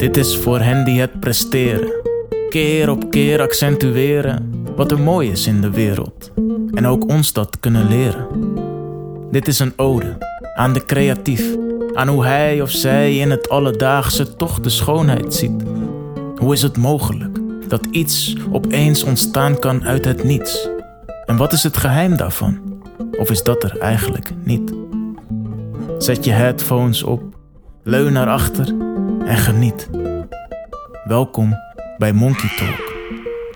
Dit is voor hen die het presteren. Keer op keer accentueren wat er mooi is in de wereld. En ook ons dat kunnen leren. Dit is een ode aan de creatief. Aan hoe hij of zij in het alledaagse toch de schoonheid ziet. Hoe is het mogelijk dat iets opeens ontstaan kan uit het niets? En wat is het geheim daarvan? Of is dat er eigenlijk niet? Zet je headphones op, leun naar achter en geniet. Welkom bij Monkey Talk.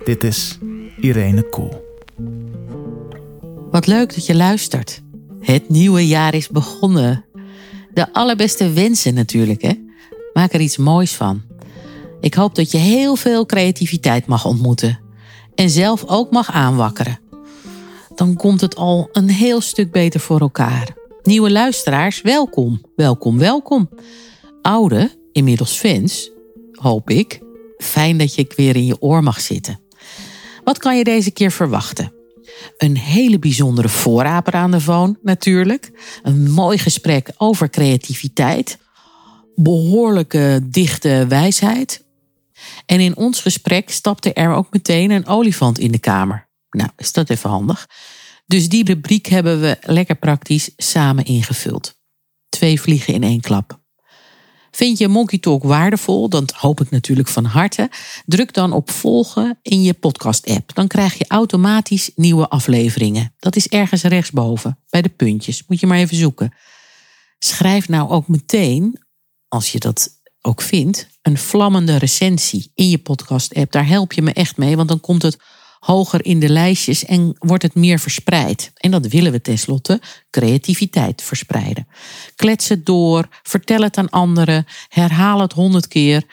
Dit is Irene Kool. Wat leuk dat je luistert. Het nieuwe jaar is begonnen. De allerbeste wensen natuurlijk, hè? Maak er iets moois van. Ik hoop dat je heel veel creativiteit mag ontmoeten. En zelf ook mag aanwakkeren. Dan komt het al een heel stuk beter voor elkaar. Nieuwe luisteraars, welkom, welkom, welkom. Oude, inmiddels fans, hoop ik. Fijn dat je weer in je oor mag zitten. Wat kan je deze keer verwachten? Een hele bijzondere voorraper aan de phone, natuurlijk. Een mooi gesprek over creativiteit. Behoorlijke dichte wijsheid. En in ons gesprek stapte er ook meteen een olifant in de kamer. Nou, is dat even handig. Dus die rubriek hebben we lekker praktisch samen ingevuld. Twee vliegen in één klap. Vind je Monkey Talk waardevol? Dat hoop ik natuurlijk van harte. Druk dan op volgen in je podcast-app. Dan krijg je automatisch nieuwe afleveringen. Dat is ergens rechtsboven, bij de puntjes. Moet je maar even zoeken. Schrijf nou ook meteen, als je dat ook vindt, een vlammende recensie in je podcast-app. Daar help je me echt mee, want dan komt het hoger in de lijstjes en wordt het meer verspreid. En dat willen we tenslotte, creativiteit verspreiden. Klets het door, vertel het aan anderen, herhaal het honderd keer,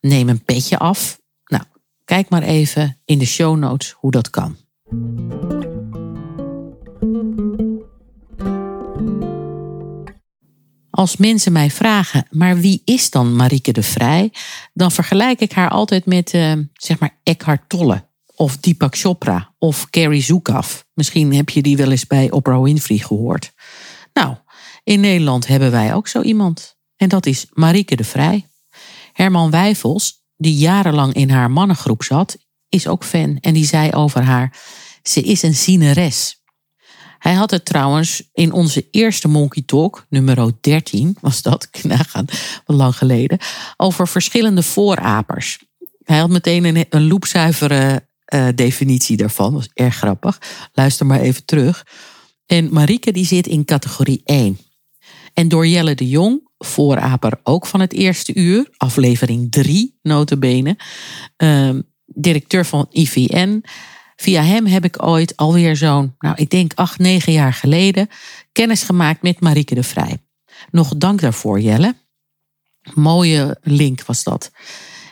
neem een petje af. Nou, kijk maar even in de show notes hoe dat kan. Als mensen mij vragen, maar wie is dan Marieke de Vrij? Dan vergelijk ik haar altijd met, uh, zeg maar, Eckhart Tolle of Deepak Chopra of Carrie Zukav. Misschien heb je die wel eens bij Oprah Winfrey gehoord. Nou, in Nederland hebben wij ook zo iemand. En dat is Marieke de Vrij. Herman Wijfels, die jarenlang in haar mannengroep zat, is ook fan. En die zei over haar, ze is een zieneres. Hij had het trouwens in onze eerste Monkey Talk, nummer 13 was dat, wat lang geleden, over verschillende voorapers. Hij had meteen een, een loepzuivere uh, definitie daarvan. Was erg grappig. Luister maar even terug. En Marieke die zit in categorie 1. En door Jelle de Jong, vooraper ook van het eerste uur, aflevering 3 notabene, uh, directeur van IVN. Via hem heb ik ooit alweer zo'n, nou ik denk acht, negen jaar geleden, kennis gemaakt met Marieke de Vrij. Nog dank daarvoor Jelle. Mooie link was dat.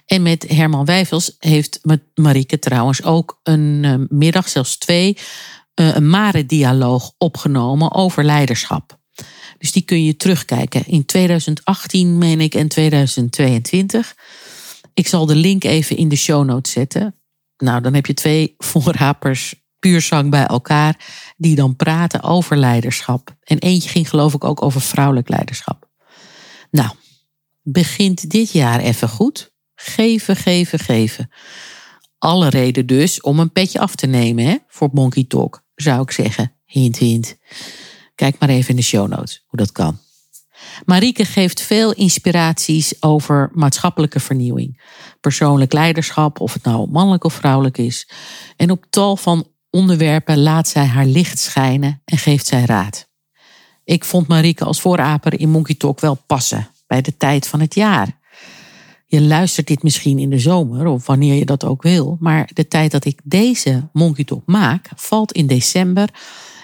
En met Herman Wijfels heeft Marieke trouwens ook een uh, middag, zelfs twee, uh, een Mare-dialoog opgenomen over leiderschap. Dus die kun je terugkijken in 2018, meen ik, en 2022. Ik zal de link even in de show notes zetten. Nou, dan heb je twee voorrapers puurzang bij elkaar die dan praten over leiderschap. En eentje ging geloof ik ook over vrouwelijk leiderschap. Nou, begint dit jaar even goed. Geven, geven, geven. Alle reden dus om een petje af te nemen hè, voor Monkey Talk, zou ik zeggen. Hint, hint. Kijk maar even in de show notes hoe dat kan. Marieke geeft veel inspiraties over maatschappelijke vernieuwing. Persoonlijk leiderschap, of het nou mannelijk of vrouwelijk is. En op tal van onderwerpen laat zij haar licht schijnen en geeft zij raad. Ik vond Marieke als vooraper in Monkey Talk wel passen bij de tijd van het jaar. Je luistert dit misschien in de zomer of wanneer je dat ook wil. Maar de tijd dat ik deze Monkey Talk maak, valt in december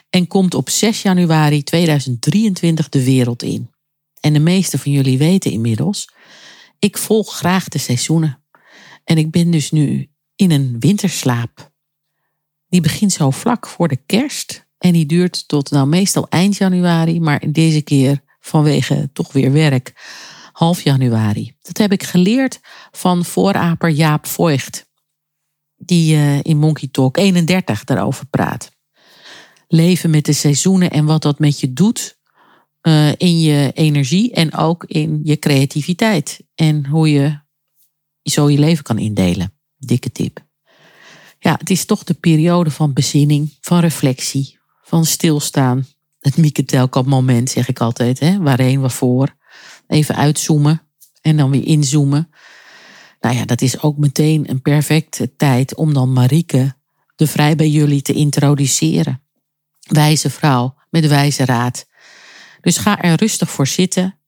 en komt op 6 januari 2023 de wereld in. En de meeste van jullie weten inmiddels, ik volg graag de seizoenen. En ik ben dus nu in een winterslaap. Die begint zo vlak voor de kerst en die duurt tot nou meestal eind januari, maar deze keer vanwege toch weer werk half januari. Dat heb ik geleerd van vooraper Jaap Voigt, die uh, in Monkey Talk 31 daarover praat. Leven met de seizoenen en wat dat met je doet uh, in je energie en ook in je creativiteit. En hoe je zo je leven kan indelen. Dikke tip. Ja, het is toch de periode van bezinning, van reflectie, van stilstaan. Het Mieke Telkamp moment, zeg ik altijd. Hè? Waarheen, waarvoor. Even uitzoomen en dan weer inzoomen. Nou ja, dat is ook meteen een perfecte tijd om dan Marieke de Vrij bij jullie te introduceren. Wijze vrouw met wijze raad. Dus ga er rustig voor zitten.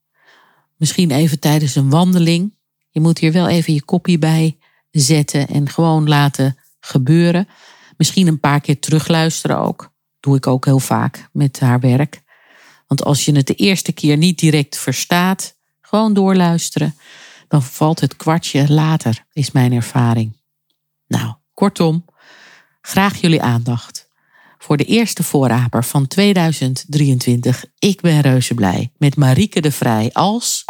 Misschien even tijdens een wandeling. Je moet hier wel even je kopje bij zetten en gewoon laten gebeuren. Misschien een paar keer terugluisteren ook. Doe ik ook heel vaak met haar werk. Want als je het de eerste keer niet direct verstaat, gewoon doorluisteren, dan valt het kwartje later, is mijn ervaring. Nou, kortom, graag jullie aandacht voor de eerste voorraper van 2023. Ik ben reuze blij met Marieke de Vrij als.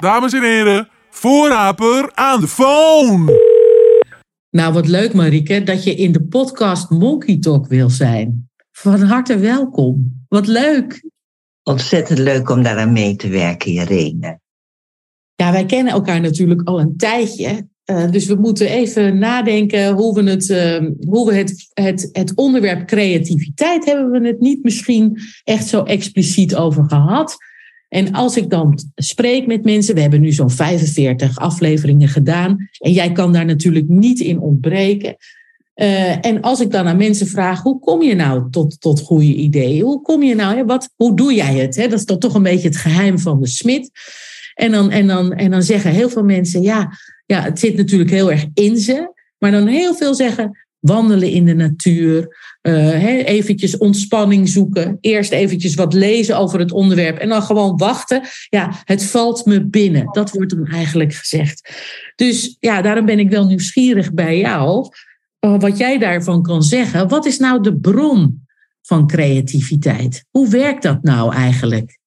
Dames en heren, voorraper aan de phone! Nou, wat leuk Marieke, dat je in de podcast Monkey Talk wil zijn. Van harte welkom. Wat leuk. Ontzettend leuk om daaraan mee te werken, Irene. Ja, wij kennen elkaar natuurlijk al een tijdje. Uh, dus we moeten even nadenken hoe we het, uh, hoe we het, het, het onderwerp creativiteit hebben we het niet misschien echt zo expliciet over gehad. En als ik dan spreek met mensen, we hebben nu zo'n 45 afleveringen gedaan. En jij kan daar natuurlijk niet in ontbreken. Uh, en als ik dan aan mensen vraag, hoe kom je nou tot, tot goede ideeën? Hoe kom je nou, wat, hoe doe jij het? Hè? Dat is toch, toch een beetje het geheim van de smid. En dan, en, dan, en dan zeggen heel veel mensen, ja, ja, het zit natuurlijk heel erg in ze. Maar dan heel veel zeggen, wandelen in de natuur, uh, eventjes ontspanning zoeken, eerst eventjes wat lezen over het onderwerp en dan gewoon wachten. Ja, het valt me binnen. Dat wordt dan eigenlijk gezegd. Dus ja, daarom ben ik wel nieuwsgierig bij jou, wat jij daarvan kan zeggen. Wat is nou de bron van creativiteit? Hoe werkt dat nou eigenlijk?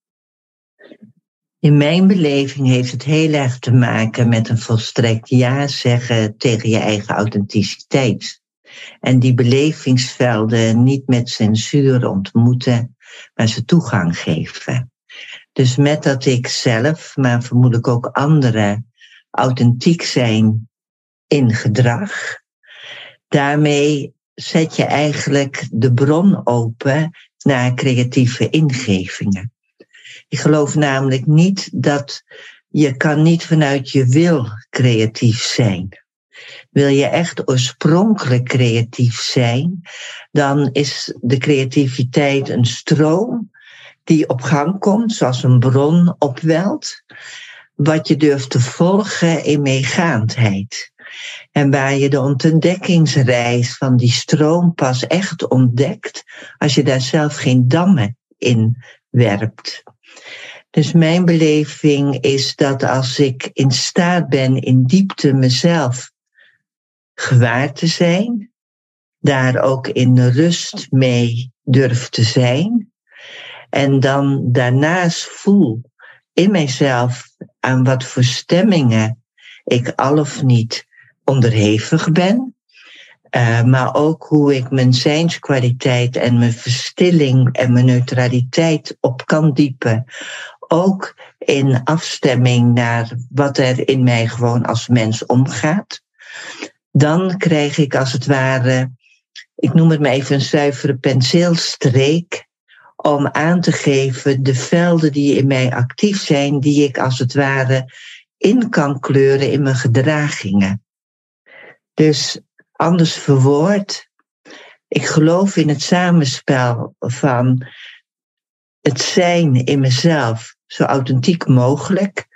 In mijn beleving heeft het heel erg te maken met een volstrekt ja zeggen tegen je eigen authenticiteit. En die belevingsvelden niet met censuur ontmoeten, maar ze toegang geven. Dus met dat ik zelf, maar vermoedelijk ook anderen, authentiek zijn in gedrag, daarmee zet je eigenlijk de bron open naar creatieve ingevingen. Ik geloof namelijk niet dat je kan niet vanuit je wil creatief zijn. Wil je echt oorspronkelijk creatief zijn, dan is de creativiteit een stroom die op gang komt, zoals een bron opwelt, wat je durft te volgen in meegaandheid. En waar je de ontdekkingsreis van die stroom pas echt ontdekt als je daar zelf geen dammen in werpt. Dus mijn beleving is dat als ik in staat ben in diepte mezelf gewaar te zijn, daar ook in rust mee durf te zijn, en dan daarnaast voel in mijzelf aan wat voor stemmingen ik al of niet onderhevig ben, uh, maar ook hoe ik mijn zijnskwaliteit en mijn verstilling en mijn neutraliteit op kan diepen. Ook in afstemming naar wat er in mij gewoon als mens omgaat. Dan krijg ik als het ware, ik noem het maar even een zuivere penseelstreek, om aan te geven de velden die in mij actief zijn, die ik als het ware in kan kleuren in mijn gedragingen. Dus anders verwoord. Ik geloof in het samenspel van het zijn in mezelf zo authentiek mogelijk.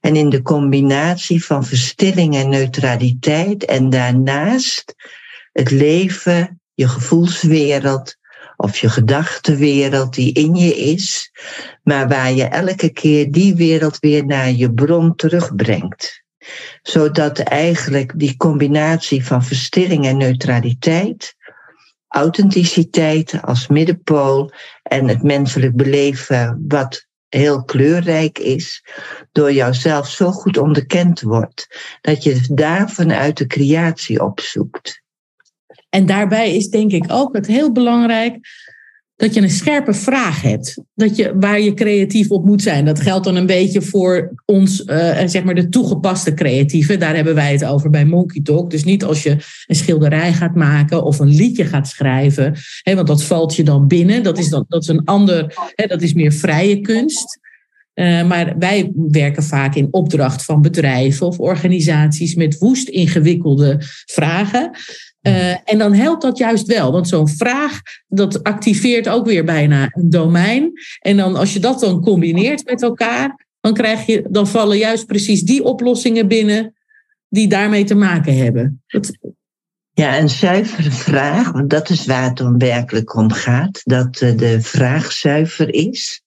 En in de combinatie van verstilling en neutraliteit. En daarnaast het leven, je gevoelswereld of je gedachtenwereld die in je is. Maar waar je elke keer die wereld weer naar je bron terugbrengt zodat eigenlijk die combinatie van verstilling en neutraliteit, authenticiteit als middenpool en het menselijk beleven wat heel kleurrijk is, door jouzelf zo goed onderkend wordt, dat je daar vanuit de creatie opzoekt. En daarbij is denk ik ook het heel belangrijk dat je een scherpe vraag hebt. Dat je, waar je creatief op moet zijn. Dat geldt dan een beetje voor ons, uh, zeg maar de toegepaste creatieve. Daar hebben wij het over bij Monkey Talk. Dus niet als je een schilderij gaat maken of een liedje gaat schrijven. Hè, want dat valt je dan binnen. Dat is, dan, dat is een ander, hè, dat is meer vrije kunst. Uh, maar wij werken vaak in opdracht van bedrijven of organisaties met woest ingewikkelde vragen. Uh, en dan helpt dat juist wel, want zo'n vraag dat activeert ook weer bijna een domein. En dan als je dat dan combineert met elkaar, dan, krijg je, dan vallen juist precies die oplossingen binnen die daarmee te maken hebben. Dat... Ja, een zuivere vraag, want dat is waar het om werkelijk om gaat, dat eh, de vraag zuiver is.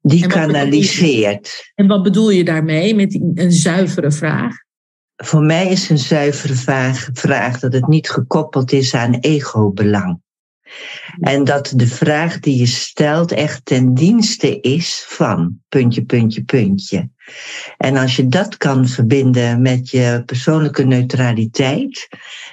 Die kanaliseert. En wat bedoel je daarmee met een zuivere vraag? Voor mij is een zuivere vraag, vraag dat het niet gekoppeld is aan ego-belang. En dat de vraag die je stelt echt ten dienste is van puntje, puntje, puntje. En als je dat kan verbinden met je persoonlijke neutraliteit,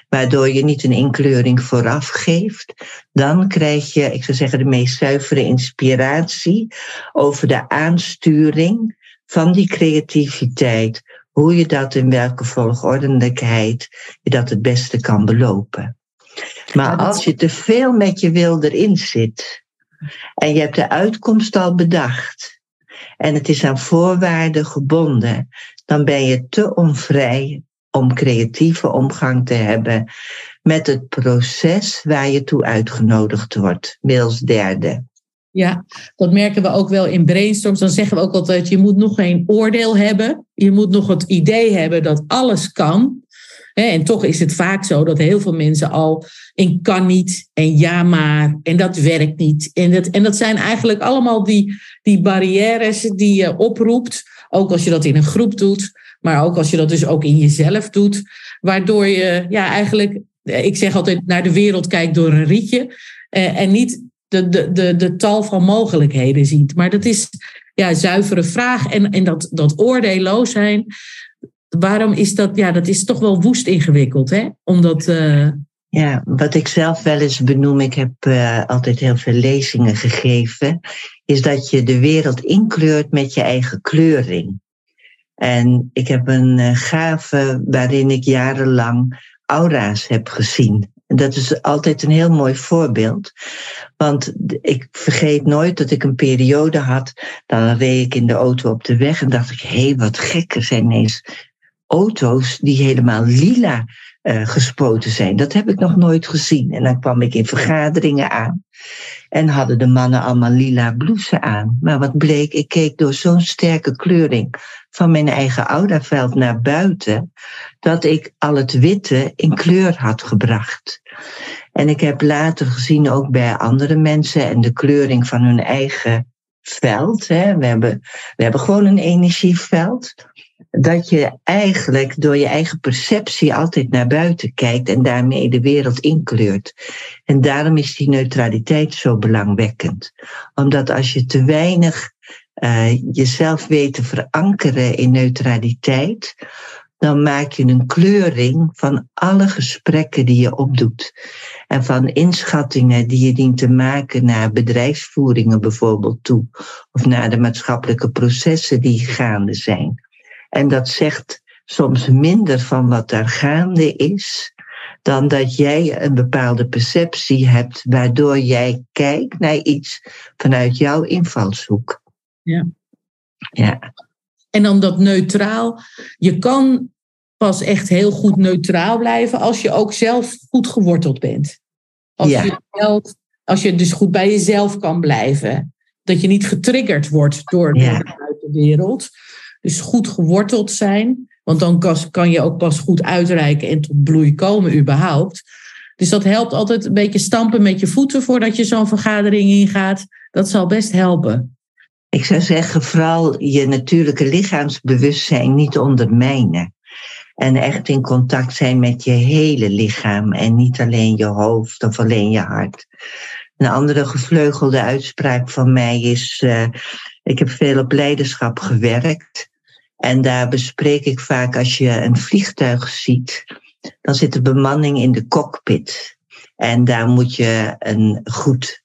waardoor je niet een inkleuring vooraf geeft, dan krijg je, ik zou zeggen, de meest zuivere inspiratie over de aansturing van die creativiteit hoe je dat in welke volgordelijkheid je dat het beste kan belopen. Maar als je te veel met je wil erin zit en je hebt de uitkomst al bedacht en het is aan voorwaarden gebonden, dan ben je te onvrij om creatieve omgang te hebben met het proces waar je toe uitgenodigd wordt, middels derde. Ja, dat merken we ook wel in brainstorms. Dan zeggen we ook altijd, je moet nog geen oordeel hebben. Je moet nog het idee hebben dat alles kan. En toch is het vaak zo dat heel veel mensen al in kan niet en ja maar en dat werkt niet. En dat, en dat zijn eigenlijk allemaal die, die barrières die je oproept. Ook als je dat in een groep doet, maar ook als je dat dus ook in jezelf doet. Waardoor je ja, eigenlijk, ik zeg altijd, naar de wereld kijkt door een rietje. En niet de, de, de, de tal van mogelijkheden ziet. Maar dat is ja, zuivere vraag. En, en dat, dat oordeelloos zijn, waarom is dat? Ja, dat is toch wel woest ingewikkeld, hè? Omdat. Uh... Ja, wat ik zelf wel eens benoem, ik heb uh, altijd heel veel lezingen gegeven, is dat je de wereld inkleurt met je eigen kleuring. En ik heb een uh, gave waarin ik jarenlang aura's heb gezien. En dat is altijd een heel mooi voorbeeld. Want ik vergeet nooit dat ik een periode had. Dan reed ik in de auto op de weg en dacht ik: hé, hey, wat gek, er zijn ineens auto's die helemaal lila uh, gespoten zijn. Dat heb ik nog nooit gezien. En dan kwam ik in vergaderingen aan. En hadden de mannen allemaal lila blouses aan. Maar wat bleek, ik keek door zo'n sterke kleuring van mijn eigen audaveld naar buiten, dat ik al het witte in kleur had gebracht. En ik heb later gezien ook bij andere mensen en de kleuring van hun eigen veld. Hè. We, hebben, we hebben gewoon een energieveld. Dat je eigenlijk door je eigen perceptie altijd naar buiten kijkt en daarmee de wereld inkleurt. En daarom is die neutraliteit zo belangwekkend. Omdat als je te weinig uh, jezelf weet te verankeren in neutraliteit, dan maak je een kleuring van alle gesprekken die je opdoet. En van inschattingen die je dient te maken naar bedrijfsvoeringen bijvoorbeeld toe. Of naar de maatschappelijke processen die gaande zijn. En dat zegt soms minder van wat daar gaande is, dan dat jij een bepaalde perceptie hebt, waardoor jij kijkt naar iets vanuit jouw invalshoek. Ja. ja. En dan dat neutraal. Je kan pas echt heel goed neutraal blijven als je ook zelf goed geworteld bent. Als, ja. je, zelf, als je dus goed bij jezelf kan blijven. Dat je niet getriggerd wordt door, ja. de buitenwereld. Dus goed geworteld zijn. Want dan kan je ook pas goed uitreiken en tot bloei komen überhaupt. Dus dat helpt altijd een beetje stampen met je voeten voordat je zo'n vergadering ingaat. Dat zal best helpen. Ik zou zeggen, vooral je natuurlijke lichaamsbewustzijn niet ondermijnen. En echt in contact zijn met je hele lichaam en niet alleen je hoofd of alleen je hart. Een andere gevleugelde uitspraak van mij is, uh, ik heb veel op leiderschap gewerkt. En daar bespreek ik vaak als je een vliegtuig ziet, dan zit de bemanning in de cockpit. En daar moet je een goed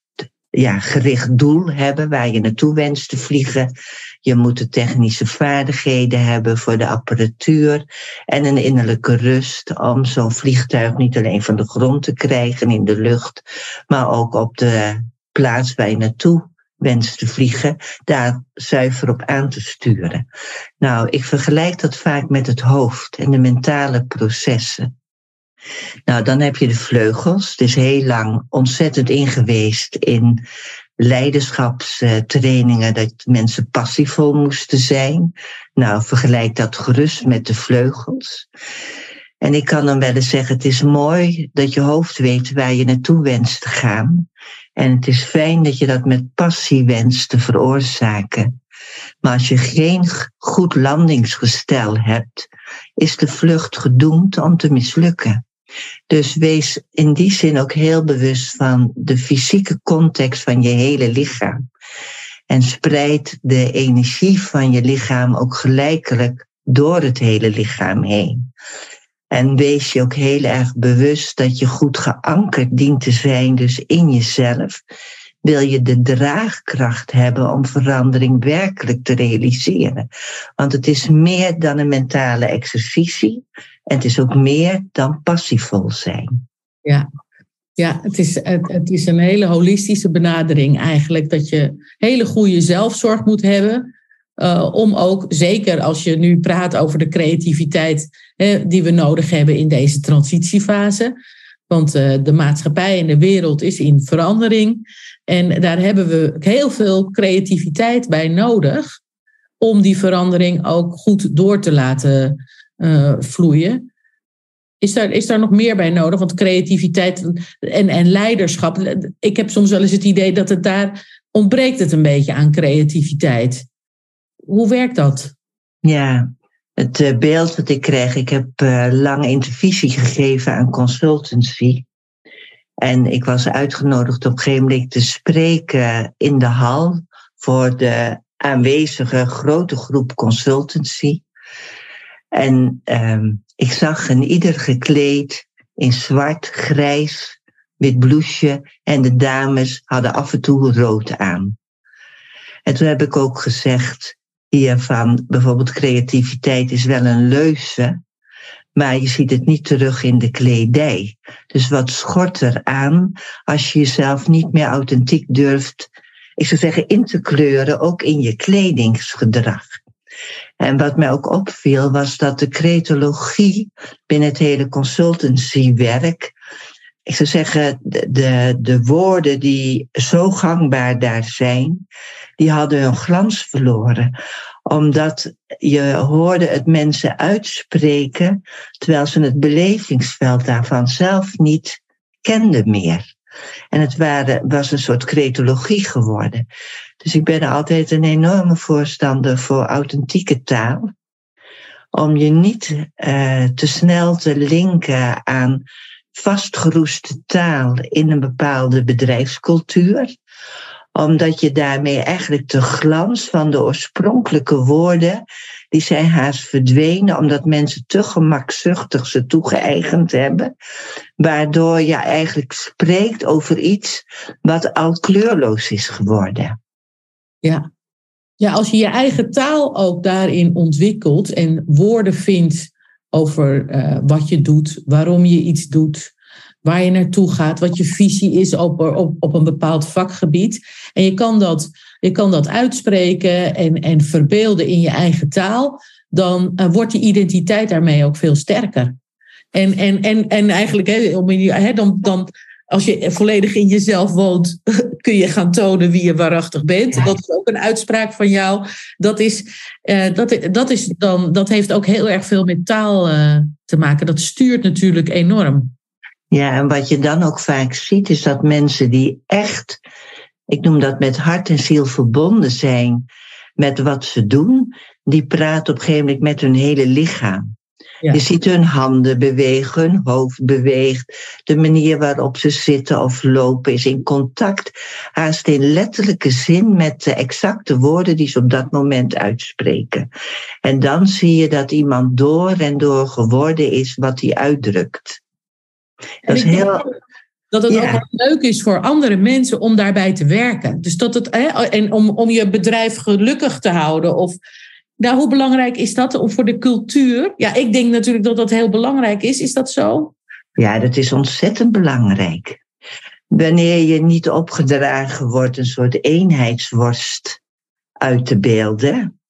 ja, gericht doel hebben waar je naartoe wenst te vliegen. Je moet de technische vaardigheden hebben voor de apparatuur en een innerlijke rust om zo'n vliegtuig niet alleen van de grond te krijgen in de lucht, maar ook op de plaats waar je naartoe wenst te vliegen, daar zuiver op aan te sturen. Nou, ik vergelijk dat vaak met het hoofd en de mentale processen. Nou, dan heb je de vleugels. Het is heel lang ontzettend ingeweest in leiderschapstrainingen dat mensen passievol moesten zijn. Nou, vergelijk dat gerust met de vleugels. En ik kan dan wel eens zeggen, het is mooi dat je hoofd weet waar je naartoe wenst te gaan. En het is fijn dat je dat met passie wenst te veroorzaken. Maar als je geen goed landingsgestel hebt, is de vlucht gedoemd om te mislukken. Dus wees in die zin ook heel bewust van de fysieke context van je hele lichaam. En spreid de energie van je lichaam ook gelijkelijk door het hele lichaam heen. En wees je ook heel erg bewust dat je goed geankerd dient te zijn, dus in jezelf. Wil je de draagkracht hebben om verandering werkelijk te realiseren? Want het is meer dan een mentale exercitie. En het is ook meer dan passievol zijn. Ja, ja het, is, het, is een hele holistische benadering eigenlijk. Dat je hele goede zelfzorg moet hebben. Uh, om ook, zeker als je nu praat over de creativiteit hè, die we nodig hebben in deze transitiefase. Want uh, de maatschappij en de wereld is in verandering. En daar hebben we heel veel creativiteit bij nodig. Om die verandering ook goed door te laten uh, vloeien. Is daar, is daar nog meer bij nodig? Want creativiteit en, en leiderschap. Ik heb soms wel eens het idee dat het daar ontbreekt het een beetje aan creativiteit. Hoe werkt dat? Ja, het uh, beeld wat ik krijg. Ik heb uh, lang intervisie gegeven aan consultancy. En ik was uitgenodigd op een gegeven moment te spreken in de hal voor de aanwezige grote groep consultancy. En um, ik zag een ieder gekleed in zwart, grijs, wit blouseje en de dames hadden af en toe rood aan. En toen heb ik ook gezegd hiervan, bijvoorbeeld creativiteit is wel een leuze, maar je ziet het niet terug in de kledij. Dus wat schort er aan als je jezelf niet meer authentiek durft, ik zou zeggen, in te kleuren, ook in je kledingsgedrag. En wat mij ook opviel was dat de cretologie binnen het hele consultancywerk, ik zou zeggen, de, de, de woorden die zo gangbaar daar zijn, die hadden hun glans verloren omdat je hoorde het mensen uitspreken, terwijl ze het belevingsveld daarvan zelf niet kenden meer. En het waren, was een soort cretologie geworden. Dus ik ben altijd een enorme voorstander voor authentieke taal. Om je niet uh, te snel te linken aan vastgeroeste taal in een bepaalde bedrijfscultuur omdat je daarmee eigenlijk de glans van de oorspronkelijke woorden, die zijn haast verdwenen, omdat mensen te gemakzuchtig ze toegeëigend hebben, waardoor je eigenlijk spreekt over iets wat al kleurloos is geworden. Ja. Ja, als je je eigen taal ook daarin ontwikkelt en woorden vindt over uh, wat je doet, waarom je iets doet, waar je naartoe gaat, wat je visie is op, op, op een bepaald vakgebied. En je kan dat, je kan dat uitspreken en, en verbeelden in je eigen taal, dan uh, wordt die identiteit daarmee ook veel sterker. En, en, en, en eigenlijk, hè, dan, dan, als je volledig in jezelf woont, kun je gaan tonen wie je waarachtig bent. Dat is ook een uitspraak van jou. Dat, is, uh, dat, dat, is dan, dat heeft ook heel erg veel met taal uh, te maken. Dat stuurt natuurlijk enorm. Ja, en wat je dan ook vaak ziet, is dat mensen die echt, ik noem dat met hart en ziel verbonden zijn met wat ze doen, die praten op een gegeven moment met hun hele lichaam. Ja. Je ziet hun handen bewegen, hun hoofd beweegt. De manier waarop ze zitten of lopen is in contact, haast in letterlijke zin met de exacte woorden die ze op dat moment uitspreken. En dan zie je dat iemand door en door geworden is wat hij uitdrukt. Dat is heel... Dat het Ja. ook leuk is voor andere mensen om daarbij te werken. Dus dat het, hè, en om, om je bedrijf gelukkig te houden. Of, nou, hoe belangrijk is dat om voor de cultuur? Ja, ik denk natuurlijk dat dat heel belangrijk is. Is dat zo? Ja, dat is ontzettend belangrijk. Wanneer je niet opgedragen wordt een soort eenheidsworst uit te beelden,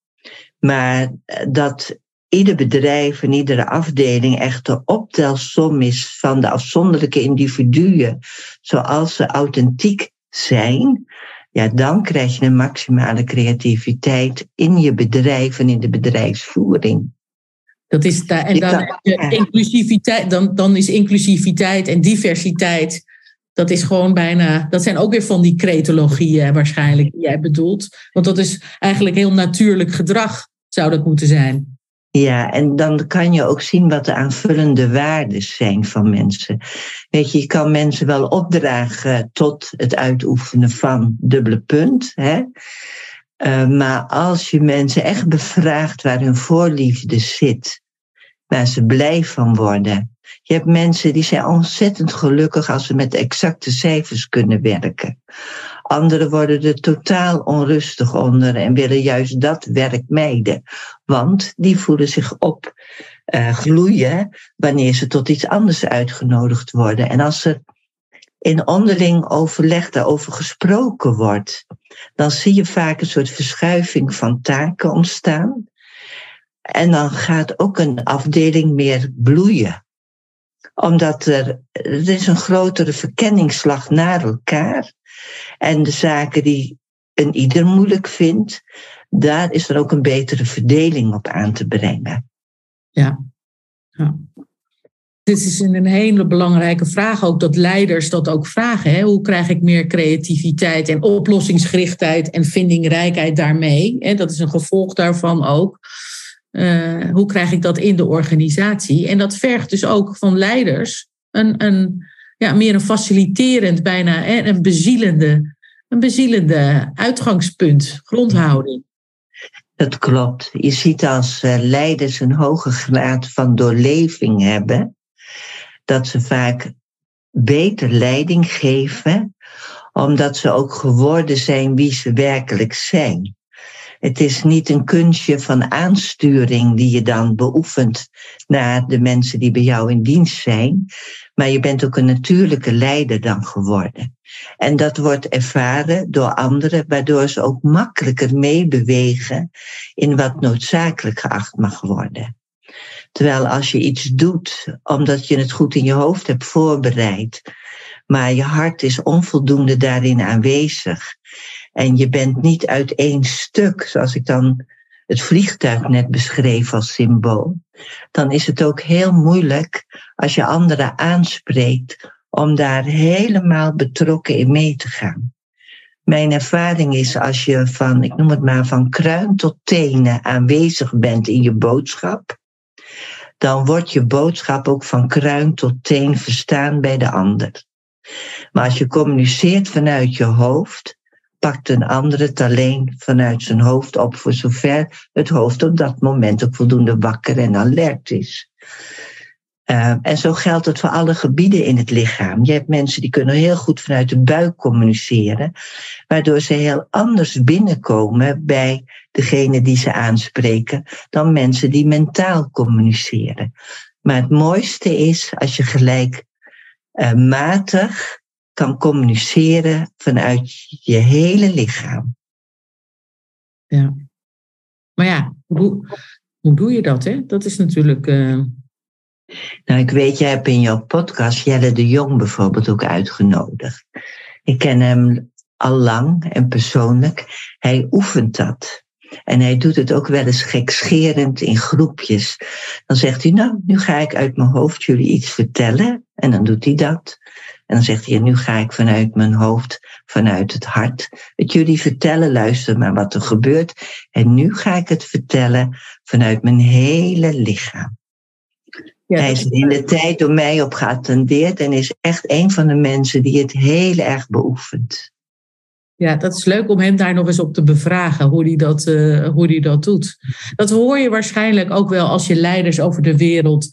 maar dat ieder bedrijf en iedere afdeling echt de optelsom is van de afzonderlijke individuen, zoals ze authentiek zijn, ja, dan krijg je een maximale creativiteit in je bedrijf en in de bedrijfsvoering. Dat is daar, en dan, kan- heb je inclusiviteit, dan, dan is inclusiviteit en diversiteit. Dat is gewoon bijna. Dat zijn ook weer van die cretologieën waarschijnlijk die jij bedoelt. Want dat is eigenlijk heel natuurlijk gedrag, zou dat moeten zijn. Ja, en dan kan je ook zien wat de aanvullende waarden zijn van mensen. Weet je, je kan mensen wel opdragen tot het uitoefenen van dubbele punt. Hè? Eh, maar als je mensen echt bevraagt waar hun voorliefde zit, waar ze blij van worden. Je hebt mensen die zijn ontzettend gelukkig als ze met exacte cijfers kunnen werken. Anderen worden er totaal onrustig onder en willen juist dat werk mijden. Want die voelen zich op eh, gloeien wanneer ze tot iets anders uitgenodigd worden. En als er in onderling overleg daarover gesproken wordt, dan zie je vaak een soort verschuiving van taken ontstaan. En dan gaat ook een afdeling meer bloeien. Omdat er, er is een grotere verkenningsslag naar elkaar. En de zaken die een ieder moeilijk vindt, daar is er ook een betere verdeling op aan te brengen. Ja. ja. Dit is een hele belangrijke vraag ook, dat leiders dat ook vragen. Hè? Hoe krijg ik meer creativiteit en oplossingsgerichtheid en vindingrijkheid daarmee? Hè? Dat is een gevolg daarvan ook. Uh, hoe krijg ik dat in de organisatie? En dat vergt dus ook van leiders een, een, ja, meer een faciliterend, bijna hè, een, bezielende, een bezielende uitgangspunt, grondhouding. Dat klopt. Je ziet als uh, leiders een hoge graad van doorleving hebben, dat ze vaak beter leiding geven, omdat ze ook geworden zijn wie ze werkelijk zijn. Het is niet een kunstje van aansturing die je dan beoefent naar de mensen die bij jou in dienst zijn, maar je bent ook een natuurlijke leider dan geworden. En dat wordt ervaren door anderen, waardoor ze ook makkelijker meebewegen in wat noodzakelijk geacht mag worden. Terwijl als je iets doet omdat je het goed in je hoofd hebt voorbereid, maar je hart is onvoldoende daarin aanwezig en je bent niet uit één stuk, zoals ik dan het vliegtuig net beschreef als symbool, dan is het ook heel moeilijk als je anderen aanspreekt om daar helemaal betrokken in mee te gaan. Mijn ervaring is als je van, ik noem het maar, van kruin tot tenen aanwezig bent in je boodschap, dan wordt je boodschap ook van kruin tot teen verstaan bij de ander. Maar als je communiceert vanuit je hoofd, pakt een ander het alleen vanuit zijn hoofd op, voor zover het hoofd op dat moment ook voldoende wakker en alert is. Uh, en zo geldt het voor alle gebieden in het lichaam. Je hebt mensen die kunnen heel goed vanuit de buik communiceren, waardoor ze heel anders binnenkomen bij degene die ze aanspreken dan mensen die mentaal communiceren. Maar het mooiste is als je gelijk uh, matig kan communiceren vanuit je hele lichaam. Ja. Maar ja, hoe, hoe doe je dat? Hè? Dat is natuurlijk. Uh... Nou, ik weet, jij hebt in jouw podcast Jelle de Jong bijvoorbeeld ook uitgenodigd. Ik ken hem al lang en persoonlijk. Hij oefent dat. En hij doet het ook wel eens gekscherend in groepjes. Dan zegt hij, nou, nu ga ik uit mijn hoofd jullie iets vertellen. En dan doet hij dat. En dan zegt hij, nu ga ik vanuit mijn hoofd, vanuit het hart, het jullie vertellen, luister maar wat er gebeurt. En nu ga ik het vertellen vanuit mijn hele lichaam. Ja, hij is in de tijd door mij op geattendeerd en is echt een van de mensen die het heel erg beoefent. Ja, dat is leuk om hem daar nog eens op te bevragen, hoe hij dat, uh, hoe hij dat doet. Dat hoor je waarschijnlijk ook wel als je leiders over de wereld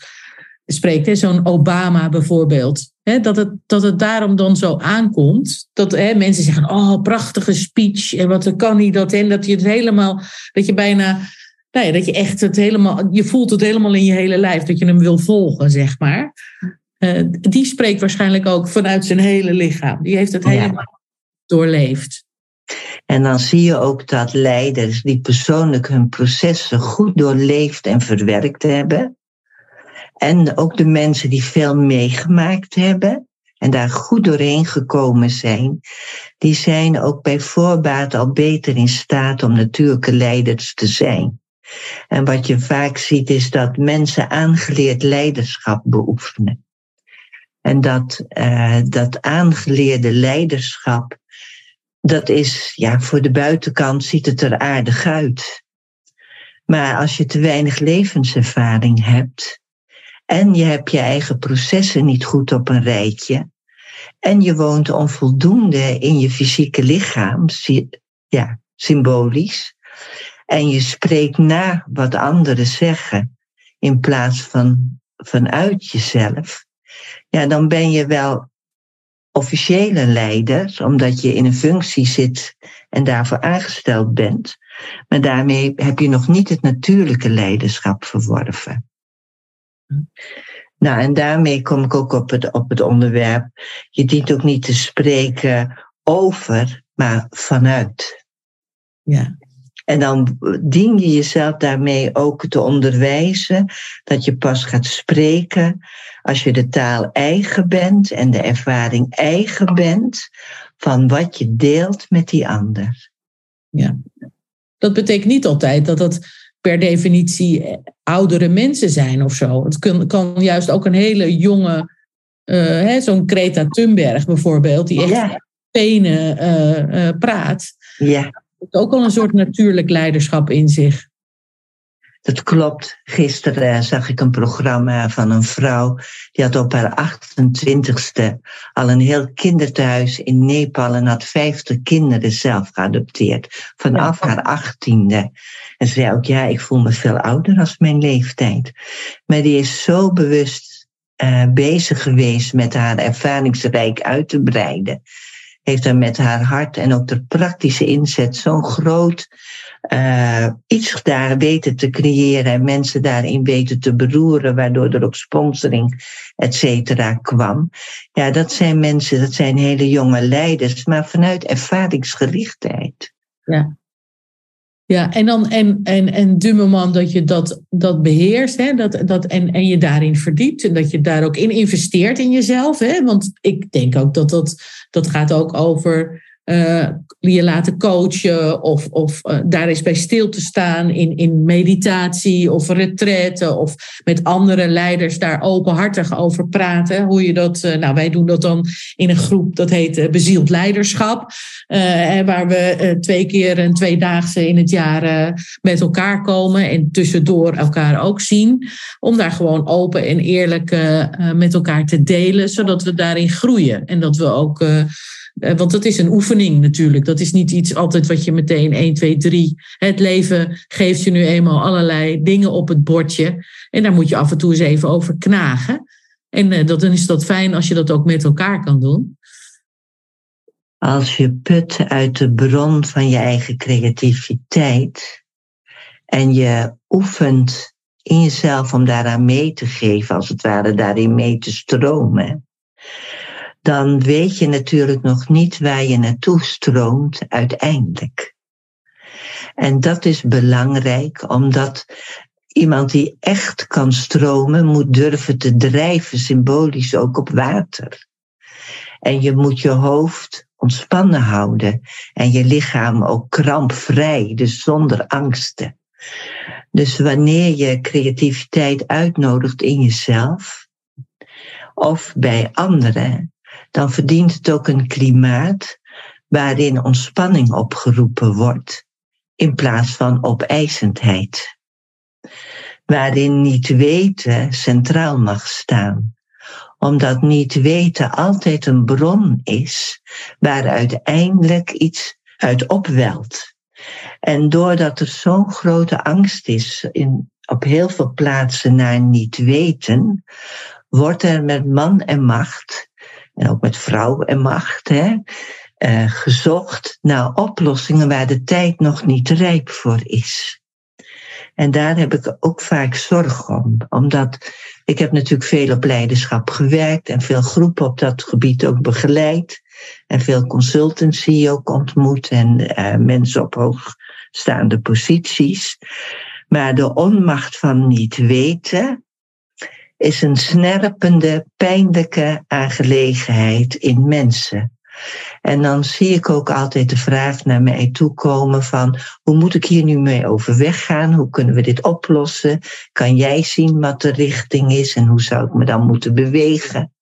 spreekt, zo'n Obama bijvoorbeeld, hè, dat, het, dat het daarom dan zo aankomt. Dat hè, mensen zeggen, oh, prachtige speech, en wat kan hij dat? En dat je het helemaal, dat je bijna, nou ja, dat je echt het helemaal, je voelt het helemaal in je hele lijf, dat je hem wil volgen, zeg maar. Uh, die spreekt waarschijnlijk ook vanuit zijn hele lichaam. Die heeft het helemaal doorleefd. En dan zie je ook dat leiders die persoonlijk hun processen goed doorleefd en verwerkt hebben. En ook de mensen die veel meegemaakt hebben en daar goed doorheen gekomen zijn, die zijn ook bij voorbaat al beter in staat om natuurlijke leiders te zijn. En wat je vaak ziet is dat mensen aangeleerd leiderschap beoefenen. En dat, uh, dat aangeleerde leiderschap dat is, ja, voor de buitenkant ziet het er aardig uit. Maar als je te weinig levenservaring hebt en je hebt je eigen processen niet goed op een rijtje en je woont onvoldoende in je fysieke lichaam, ja, symbolisch, en je spreekt na wat anderen zeggen in plaats van vanuit jezelf, ja, dan ben je wel officiële leider, omdat je in een functie zit en daarvoor aangesteld bent. Maar daarmee heb je nog niet het natuurlijke leiderschap verworven. Nou, en daarmee kom ik ook op het, op het onderwerp. Je dient ook niet te spreken over, maar vanuit. Ja. En dan dien je jezelf daarmee ook te onderwijzen dat je pas gaat spreken als je de taal eigen bent en de ervaring eigen bent van wat je deelt met die ander. Ja, dat betekent niet altijd dat het per definitie oudere mensen zijn of zo. Het kan, kan juist ook een hele jonge, uh, zo'n Greta Thunberg bijvoorbeeld, die echt ja. penen uh, uh, praat. Ja ook al een soort natuurlijk leiderschap in zich. Dat klopt. Gisteren zag ik een programma van een vrouw. Die had op haar 28ste al een heel kinderthuis in Nepal en had 50 kinderen zelf geadopteerd. Vanaf haar 18e. En ze zei ook, ja, ik voel me veel ouder als mijn leeftijd. Maar die is zo bewust uh, bezig geweest met haar ervaringsrijk uit te breiden heeft er met haar hart en ook de praktische inzet zo'n groot uh, iets daar weten te creëren en mensen daarin weten te beroeren, waardoor er ook sponsoring, et cetera, kwam. Ja, dat zijn mensen, dat zijn hele jonge leiders, maar vanuit ervaringsgerichtheid. Ja. Ja, en, dan, en, en, en de moment dat je dat, dat beheerst hè, dat, dat, en, en je daarin verdiept en dat je daar ook in investeert in jezelf. Hè, want ik denk ook dat dat, dat gaat ook over uh, je laten coachen of, of uh, daar eens bij stil te staan in, in meditatie of retraite of met andere leiders daar openhartig over praten. Hoe je dat, uh, nou wij doen dat dan in een groep dat heet Bezield Leiderschap, waar we twee keer een tweedaagse in het jaar met elkaar komen en tussendoor elkaar ook zien. Om daar gewoon open en eerlijk met elkaar te delen, zodat we daarin groeien en dat we ook eh, want dat is een oefening natuurlijk. Dat is niet iets altijd wat je meteen 1, 2, 3. Het leven geeft je nu eenmaal allerlei dingen op het bordje. En daar moet je af en toe eens even over knagen. En uh, dan is dat fijn als je dat ook met elkaar kan doen. Als je put uit de bron van je eigen creativiteit en je oefent in jezelf om daaraan mee te geven, als het ware daarin mee te stromen, dan weet je natuurlijk nog niet waar je naartoe stroomt uiteindelijk. En dat is belangrijk, omdat iemand die echt kan stromen, moet durven te drijven, symbolisch ook op water. En je moet je hoofd ontspannen houden en je lichaam ook krampvrij, dus zonder angsten. Dus wanneer je creativiteit uitnodigt in jezelf of bij anderen, dan verdient het ook een klimaat waarin ontspanning opgeroepen wordt, in plaats van opeisendheid. Waarin niet weten centraal mag staan, omdat niet weten altijd een bron is waar uiteindelijk iets uit opwelt. En doordat er zo'n grote angst is in, op heel veel plaatsen naar niet weten, wordt er met man en macht, en ook met vrouw en macht, hè, uh, gezocht naar oplossingen waar de tijd nog niet rijp voor is. En daar heb ik ook vaak zorg om, omdat ik heb natuurlijk veel op leiderschap gewerkt en veel groepen op dat gebied ook begeleid. En veel consultancy ook ontmoet en uh, mensen op hoogstaande posities. Maar de onmacht van niet weten is een snerpende, pijnlijke aangelegenheid in mensen. En dan zie ik ook altijd de vraag naar mij toe komen van hoe moet ik hier nu mee overweg gaan? Hoe kunnen we dit oplossen? Kan jij zien wat de richting is en hoe zou ik me dan moeten bewegen?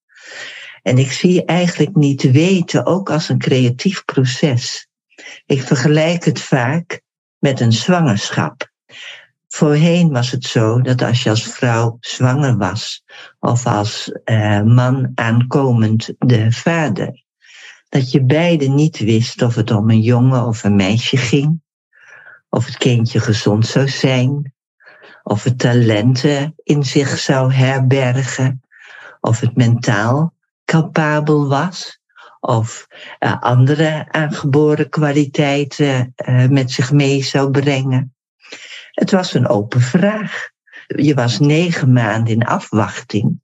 En ik zie eigenlijk niet weten ook als een creatief proces. Ik vergelijk het vaak met een zwangerschap. Voorheen was het zo dat als je als vrouw zwanger was, of als uh, man aankomend de vader, dat je beide niet wist of het om een jongen of een meisje ging, of het kindje gezond zou zijn, of het talenten in zich zou herbergen, of het mentaal capabel was, of uh, andere aangeboren kwaliteiten uh, met zich mee zou brengen. Het was een open vraag. Je was negen maanden in afwachting.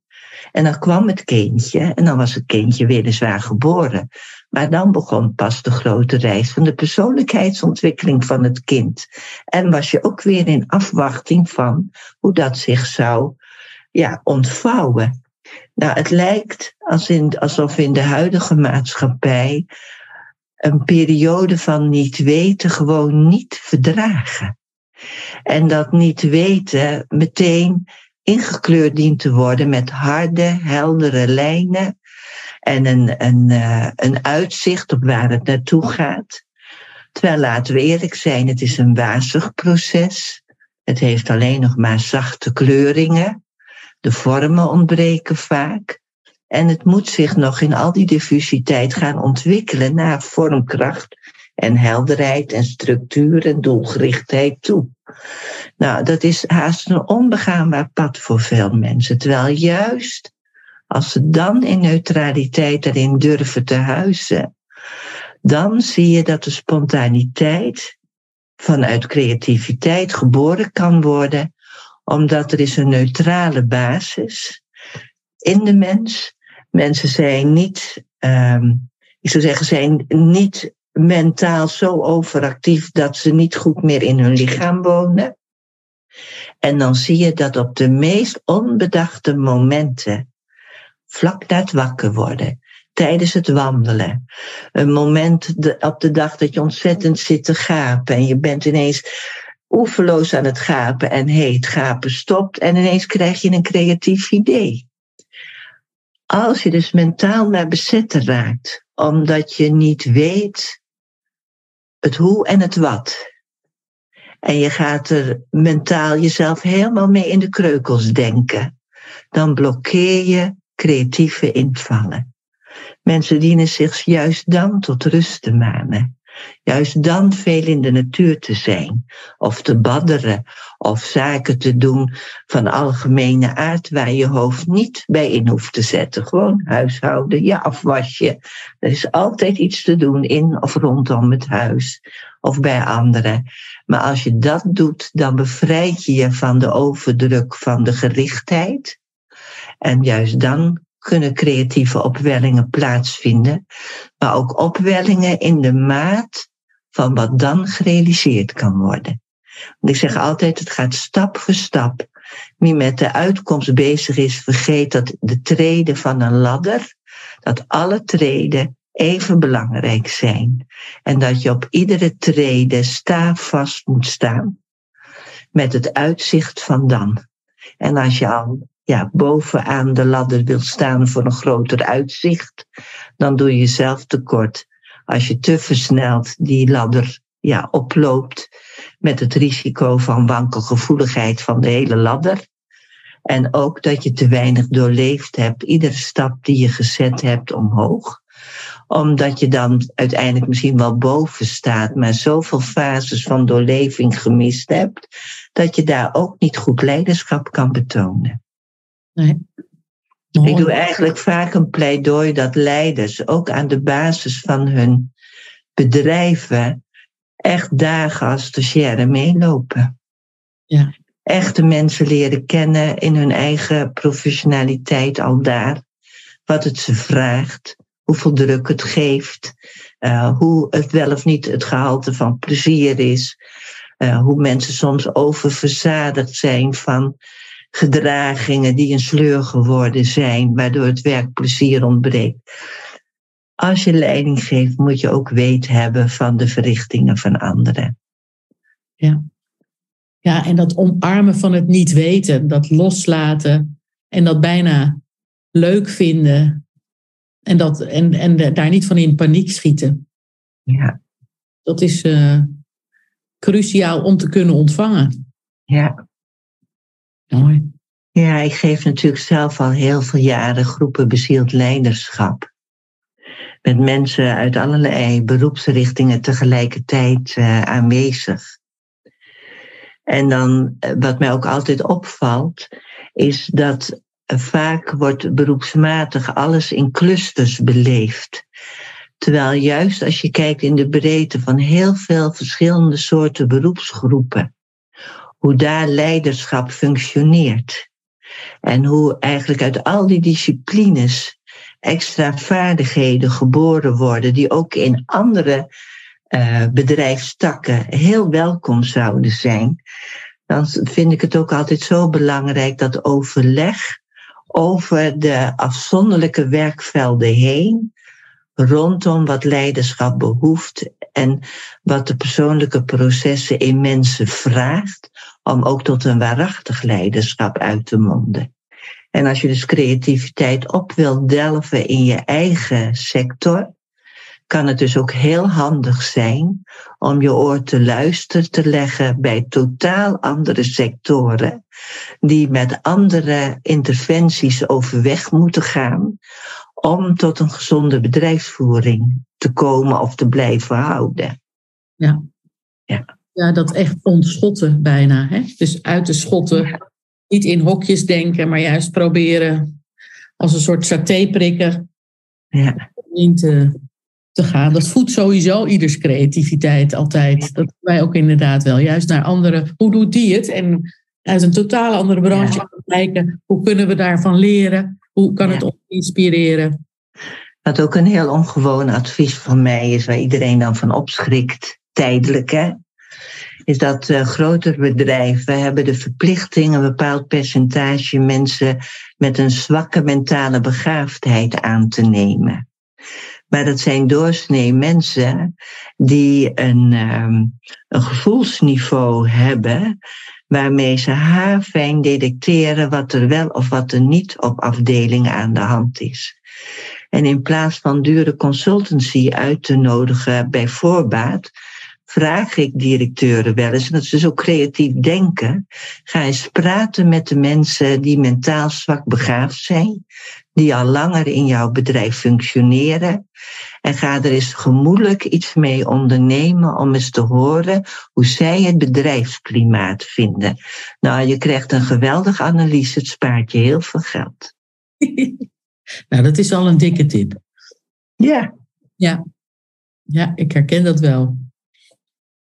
En dan kwam het kindje en dan was het kindje weliswaar geboren. Maar dan begon pas de grote reis van de persoonlijkheidsontwikkeling van het kind. En was je ook weer in afwachting van hoe dat zich zou ja, ontvouwen. Nou, het lijkt als in, alsof in de huidige maatschappij een periode van niet weten gewoon niet verdragen. En dat niet weten meteen ingekleurd dient te worden met harde, heldere lijnen en een, een, uh, een uitzicht op waar het naartoe gaat. Terwijl, laten we eerlijk zijn, het is een wazig proces. Het heeft alleen nog maar zachte kleuringen. De vormen ontbreken vaak. En het moet zich nog in al die diffusiteit gaan ontwikkelen naar vormkracht en helderheid en structuur en doelgerichtheid toe. Nou, dat is haast een onbegaanbaar pad voor veel mensen. Terwijl juist als ze dan in neutraliteit erin durven te huizen, dan zie je dat de spontaniteit vanuit creativiteit geboren kan worden, omdat er is een neutrale basis in de mens. Mensen zijn niet, um, ik zou zeggen, zijn niet mentaal zo overactief dat ze niet goed meer in hun lichaam wonen. En dan zie je dat op de meest onbedachte momenten, vlak na het wakker worden, tijdens het wandelen, een moment op de dag dat je ontzettend zit te gapen en je bent ineens oeverloos aan het gapen en heet gapen stopt en ineens krijg je een creatief idee. Als je dus mentaal naar bezetten raakt, omdat je niet weet het hoe en het wat. En je gaat er mentaal jezelf helemaal mee in de kreukels denken. Dan blokkeer je creatieve invallen. Mensen dienen zich juist dan tot rust te manen. Juist dan veel in de natuur te zijn, of te badderen, of zaken te doen van algemene aard waar je hoofd niet bij in hoeft te zetten. Gewoon huishouden, je afwasje. Er is altijd iets te doen in of rondom het huis of bij anderen. Maar als je dat doet, dan bevrijd je je van de overdruk van de gerichtheid. En juist dan kunnen creatieve opwellingen plaatsvinden, maar ook opwellingen in de maat van wat dan gerealiseerd kan worden. Want ik zeg altijd, het gaat stap voor stap. Wie met de uitkomst bezig is, vergeet dat de treden van een ladder, dat alle treden even belangrijk zijn. En dat je op iedere trede vast moet staan met het uitzicht van dan. En als je al ja, bovenaan de ladder wil staan voor een groter uitzicht, dan doe je jezelf tekort. Als je te versneld die ladder ja, oploopt met het risico van wankelgevoeligheid van de hele ladder. En ook dat je te weinig doorleefd hebt, iedere stap die je gezet hebt omhoog. Omdat je dan uiteindelijk misschien wel boven staat, maar zoveel fases van doorleving gemist hebt, dat je daar ook niet goed leiderschap kan betonen. Nee. Ik doe eigenlijk vaak een pleidooi dat leiders ook aan de basis van hun bedrijven echt dagen als stagiaire meelopen. Ja. Echte mensen leren kennen in hun eigen professionaliteit al daar. Wat het ze vraagt, hoeveel druk het geeft, uh, hoe het wel of niet het gehalte van plezier is. Uh, hoe mensen soms oververzadigd zijn van gedragingen die een sleur geworden zijn, waardoor het werkplezier ontbreekt. Als je leiding geeft, moet je ook weet hebben van de verrichtingen van anderen. Ja. Ja, en dat omarmen van het niet weten, dat loslaten en dat bijna leuk vinden en, dat, en, en daar niet van in paniek schieten. Ja. Dat is uh, cruciaal om te kunnen ontvangen. Ja. Ja, ik geef natuurlijk zelf al heel veel jaren groepen bezield leiderschap. Met mensen uit allerlei beroepsrichtingen tegelijkertijd uh, aanwezig. En dan, uh, wat mij ook altijd opvalt, is dat vaak wordt beroepsmatig alles in clusters beleefd. Terwijl juist als je kijkt in de breedte van heel veel verschillende soorten beroepsgroepen, hoe daar leiderschap functioneert. En hoe eigenlijk uit al die disciplines extra vaardigheden geboren worden, die ook in andere uh, bedrijfstakken heel welkom zouden zijn. Dan vind ik het ook altijd zo belangrijk dat overleg over de afzonderlijke werkvelden heen, rondom wat leiderschap behoeft en wat de persoonlijke processen in mensen vraagt, om ook tot een waarachtig leiderschap uit te monden. En als je dus creativiteit op wilt delven in je eigen sector, kan het dus ook heel handig zijn om je oor te luisteren te leggen bij totaal andere sectoren, die met andere interventies overweg moeten gaan om tot een gezonde bedrijfsvoering te komen of te blijven houden. Ja. Ja. Ja, dat echt ontschotten bijna. Hè? Dus uit de schotten, niet in hokjes denken, maar juist proberen als een soort saté prikken Ja. in te, te gaan. Dat voedt sowieso ieders creativiteit altijd. Dat wij ook inderdaad wel. Juist naar anderen. Hoe doet die het? En uit een totaal andere branche Ja. kijken. Hoe kunnen we daarvan leren? Hoe kan het Ja. ons inspireren? Wat ook een heel ongewoon advies van mij is, waar iedereen dan van opschrikt, tijdelijk hè, is dat uh, grotere bedrijven hebben de verplichting een bepaald percentage mensen met een zwakke mentale begaafdheid aan te nemen. Maar dat zijn doorsnee mensen die een, um, een gevoelsniveau hebben waarmee ze haarfijn detecteren wat er wel of wat er niet op afdelingen aan de hand is. En in plaats van dure consultancy uit te nodigen bij voorbaat, vraag ik directeuren wel eens, en dat ze zo creatief denken, ga eens praten met de mensen die mentaal zwak begaafd zijn, die al langer in jouw bedrijf functioneren, en ga er eens gemoedelijk iets mee ondernemen om eens te horen hoe zij het bedrijfsklimaat vinden. Nou, je krijgt een geweldige analyse, het spaart je heel veel geld. nou, dat is al een dikke tip. Ja. Ja, ja ik herken dat wel.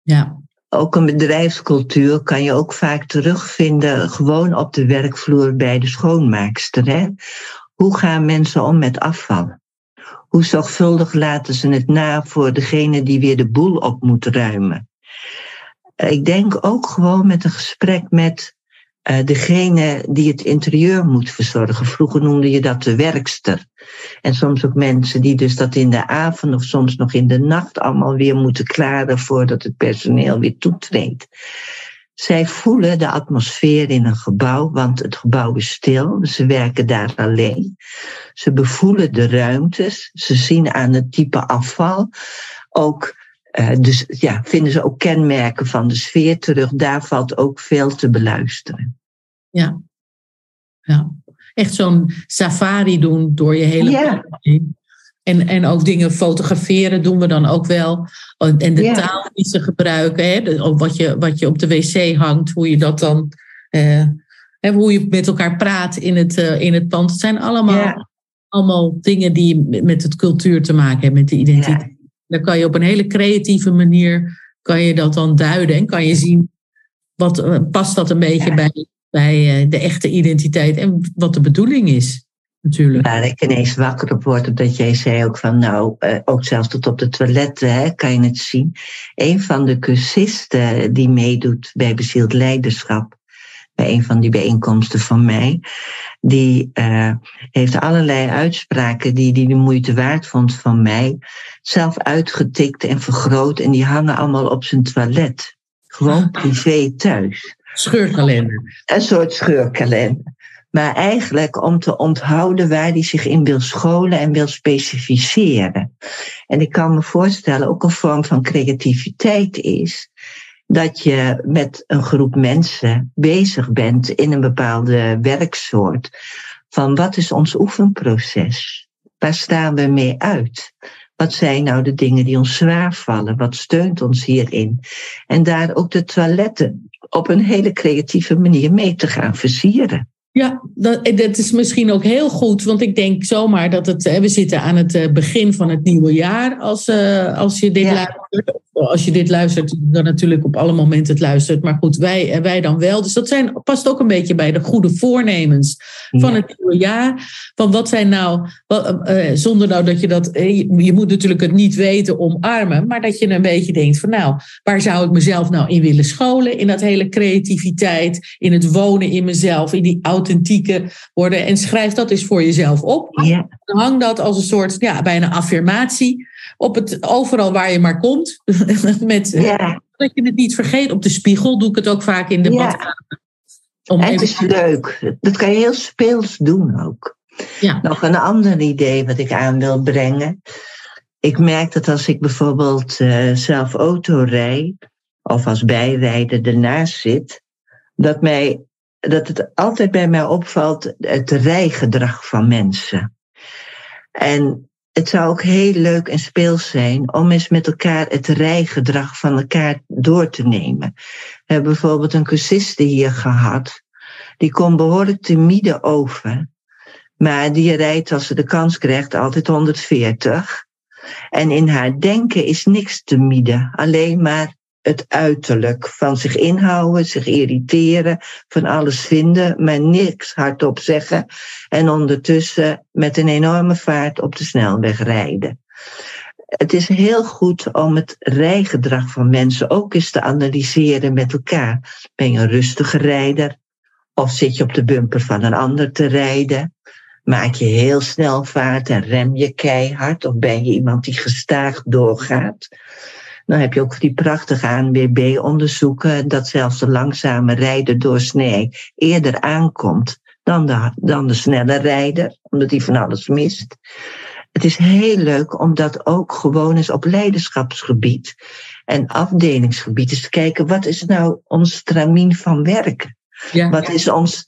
Ja. Ook een bedrijfscultuur kan je ook vaak terugvinden gewoon op de werkvloer bij de schoonmaakster. Hè? Hoe gaan mensen om met afval? Hoe zorgvuldig laten ze het na voor degene die weer de boel op moet ruimen? Ik denk ook gewoon met een gesprek met uh, degene die het interieur moet verzorgen. Vroeger noemde je dat de werkster. En soms ook mensen die dus dat in de avond of soms nog in de nacht allemaal weer moeten klaren voordat het personeel weer toetreedt. Zij voelen de atmosfeer in een gebouw, want het gebouw is stil. Ze werken daar alleen. Ze bevoelen de ruimtes. Ze zien aan het type afval ook uh, dus ja, vinden ze ook kenmerken van de sfeer terug. Daar valt ook veel te beluisteren. Ja, ja. echt zo'n safari doen door je hele ja. En, en ook dingen fotograferen doen we dan ook wel. En de Ja. taal die ze gebruiken, hè, de- wat, je, wat je op de wc hangt, hoe je dat dan. eh, hoe je met elkaar praat in het, eh, in het pand. Het zijn allemaal, Ja. allemaal dingen die met het cultuur te maken hebben, met de identiteit. Dan kan je op een hele creatieve manier kan je dat dan duiden en kan je zien wat eh, past dat een beetje Ja. bij, bij eh, de echte identiteit en wat de bedoeling is, natuurlijk. Waar ik ineens wakker op word, omdat jij zei ook van, nou, eh, ook zelfs tot op de toiletten hè, kan je het zien. Een van de cursisten die meedoet bij bezield leiderschap, bij een van die bijeenkomsten van mij, die eh, heeft allerlei uitspraken die die de moeite waard vond van mij, zelf uitgetikt en vergroot en die hangen allemaal op zijn toilet. Gewoon privé thuis Scheurkalender. een soort scheurkalender. Maar eigenlijk om te onthouden waar hij zich in wil scholen en wil specificeren. En ik kan me voorstellen, ook een vorm van creativiteit is dat je met een groep mensen bezig bent in een bepaalde werksoort. Van wat is ons oefenproces? Waar staan we mee uit? Wat zijn nou de dingen die ons zwaar vallen? Wat steunt ons hierin? En daar ook de toiletten op een hele creatieve manier mee te gaan versieren. Ja, dat, dat is misschien ook heel goed, want ik denk zomaar dat het. hè, We zitten aan het eh, begin van het nieuwe jaar. Als, eh, als je dit Ja. luistert. Als je dit luistert, dan natuurlijk op alle momenten het luistert. Maar goed, wij, eh, wij dan wel. Dus dat zijn, past ook een beetje bij de goede voornemens van Ja. het nieuwe jaar. Van wat zijn nou, wat, eh, eh, zonder nou dat je dat, eh, je, moet natuurlijk het niet weten omarmen, maar dat je een beetje denkt van nou, waar zou ik mezelf nou in willen scholen? In dat hele creativiteit, in het wonen in mezelf, in die authentieke worden. En schrijf dat eens voor jezelf op. Ja, hang dat als een soort, ja, bijna affirmatie op het, overal waar je maar komt. Met, eh, ja. Dat je het niet vergeet. Op de spiegel doe ik het ook vaak in de Ja. badkamer. Om En het is leuk. Dat kan je heel speels doen ook. Ja. Nog een ander idee wat ik aan wil brengen. Ik merk dat als ik bijvoorbeeld eh, zelf auto rij, of als bijrijder ernaast zit, dat, mij, dat het altijd bij mij opvalt het rijgedrag van mensen. En het zou ook heel leuk en speels zijn om eens met elkaar het rijgedrag van elkaar door te nemen. We hebben bijvoorbeeld een cursiste hier gehad. Die kon behoorlijk timide over. Maar die rijdt als ze de kans krijgt altijd 140. En in haar denken is niks timide. Alleen maar het uiterlijk van zich inhouden, zich irriteren, van alles vinden, maar niks hardop zeggen. En ondertussen met een enorme vaart op de snelweg rijden. Het is heel goed om het rijgedrag van mensen ook eens te analyseren met elkaar. Ben je een rustige rijder? Of zit je op de bumper van een ander te rijden? Maak je heel snel vaart en rem je keihard? Of ben je iemand die gestaag doorgaat? Dan heb je ook die prachtige ANWB-onderzoeken dat zelfs de langzame rijder door snee eerder aankomt dan de, dan de snelle rijder, omdat hij van alles mist. Het is heel leuk om dat ook gewoon eens op leiderschapsgebied en afdelingsgebied eens te kijken, wat is nou ons stramien van werken? Ja. Wat is ons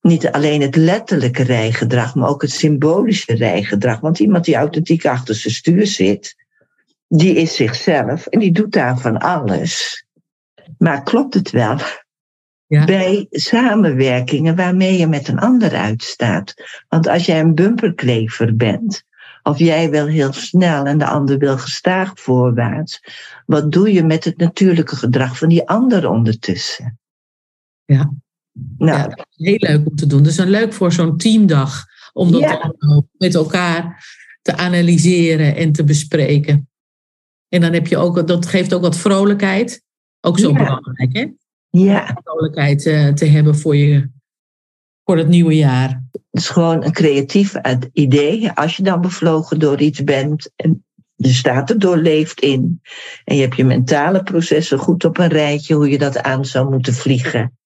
niet alleen het letterlijke rijgedrag, maar ook het symbolische rijgedrag? Want iemand die authentiek achter zijn stuur zit, die is zichzelf en die doet daar van alles. Maar klopt het wel? Ja. Bij samenwerkingen waarmee je met een ander uitstaat. Want als jij een bumperklever bent, of jij wil heel snel en de ander wil gestaag voorwaarts, wat doe je met het natuurlijke gedrag van die ander ondertussen? Ja. Nou, Ja, dat is heel leuk om te doen. Dus een leuk voor zo'n teamdag. Om dat Ja. met elkaar te analyseren en te bespreken. En dan heb je ook, dat geeft ook wat vrolijkheid. Ook zo Ja. belangrijk, hè? ja, Vrolijkheid eh, te hebben voor, je, voor het nieuwe jaar. het is gewoon een creatief uit- idee. Als je dan bevlogen door iets bent en je staat er doorleefd in. En je hebt je mentale processen goed op een rijtje, hoe je dat aan zou moeten vliegen.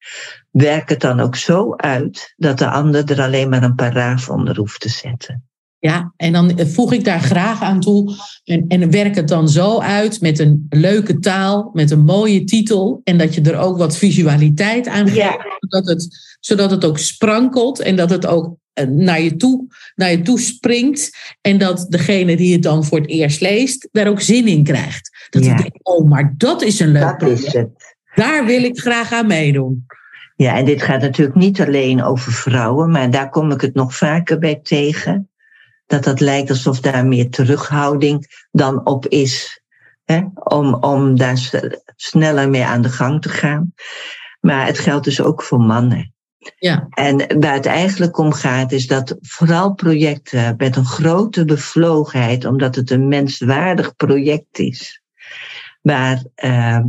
Werk het dan ook zo uit dat de ander er alleen maar een paraaf onder hoeft te zetten. Ja, en dan eh, voeg ik daar graag aan toe. En, en werk het dan zo uit met een leuke taal, met een mooie titel. En dat je er ook wat visualiteit aan geeft. Ja. Zodat, het, zodat het ook sprankelt en dat het ook eh, naar je, toe, naar je toe springt. En dat degene die het dan voor het eerst leest, daar ook zin in krijgt. Dat Ja. oh, maar dat is een leuk Dat is project. het. Daar wil ik graag aan meedoen. Ja, en dit gaat natuurlijk niet alleen over vrouwen, maar daar kom ik het nog vaker bij tegen. Dat het lijkt alsof daar meer terughouding dan op is. Hè? Om, om daar sneller mee aan de gang te gaan. Maar het geldt dus ook voor mannen. Ja. En waar het eigenlijk om gaat, is dat vooral projecten met een grote bevlogenheid, omdat het een menswaardig project is, waar eh,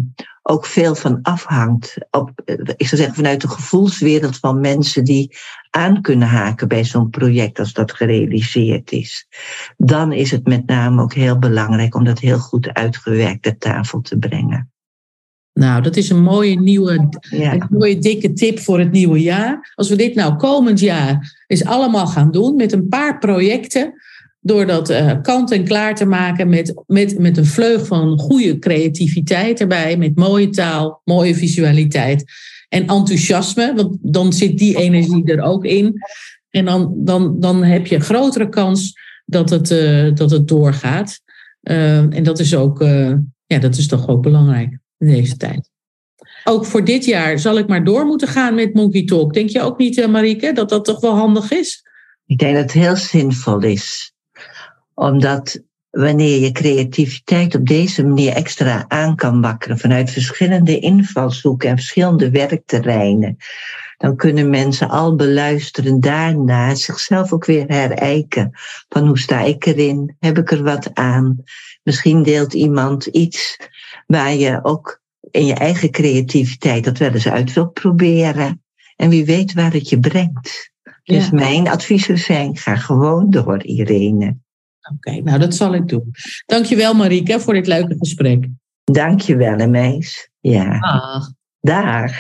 ook veel van afhangt. Op, eh, ik zou zeggen, vanuit de gevoelswereld van mensen die aan kunnen haken bij zo'n project als dat gerealiseerd is. Dan is het met name ook heel belangrijk om dat heel goed uitgewerkt ter tafel te brengen. Nou, dat is een mooie nieuwe, Ja. een mooie dikke tip voor het nieuwe jaar. Als we dit nou komend jaar eens allemaal gaan doen met een paar projecten, door dat eh, kant en klaar te maken met, met, met een vleug van goede creativiteit erbij, met mooie taal, mooie visualiteit en enthousiasme, want dan zit die energie er ook in. En dan, dan, dan heb je een grotere kans dat het, eh, dat het doorgaat. Eh, en dat is ook, eh, ja, dat is toch ook belangrijk in deze tijd. Ook voor dit jaar zal ik maar door moeten gaan met Monkey Talk. Denk je ook niet, eh, Marieke, dat dat toch wel handig is? Ik denk dat het heel zinvol is. Omdat wanneer je creativiteit op deze manier extra aan kan wakkeren vanuit verschillende invalshoeken en verschillende werkterreinen, dan kunnen mensen al beluisteren daarna zichzelf ook weer herijken. Van hoe sta ik erin? Heb ik er wat aan? Misschien deelt iemand iets waar je ook in je eigen creativiteit dat wel eens uit wilt proberen. En wie weet waar het je brengt. Dus Ja. mijn adviezen zijn, ga gewoon door, Irene. Oké, nou dat zal ik doen. Dankjewel Marieke voor dit leuke gesprek. Dank je wel, hè, meis. Ja, Dag. dag.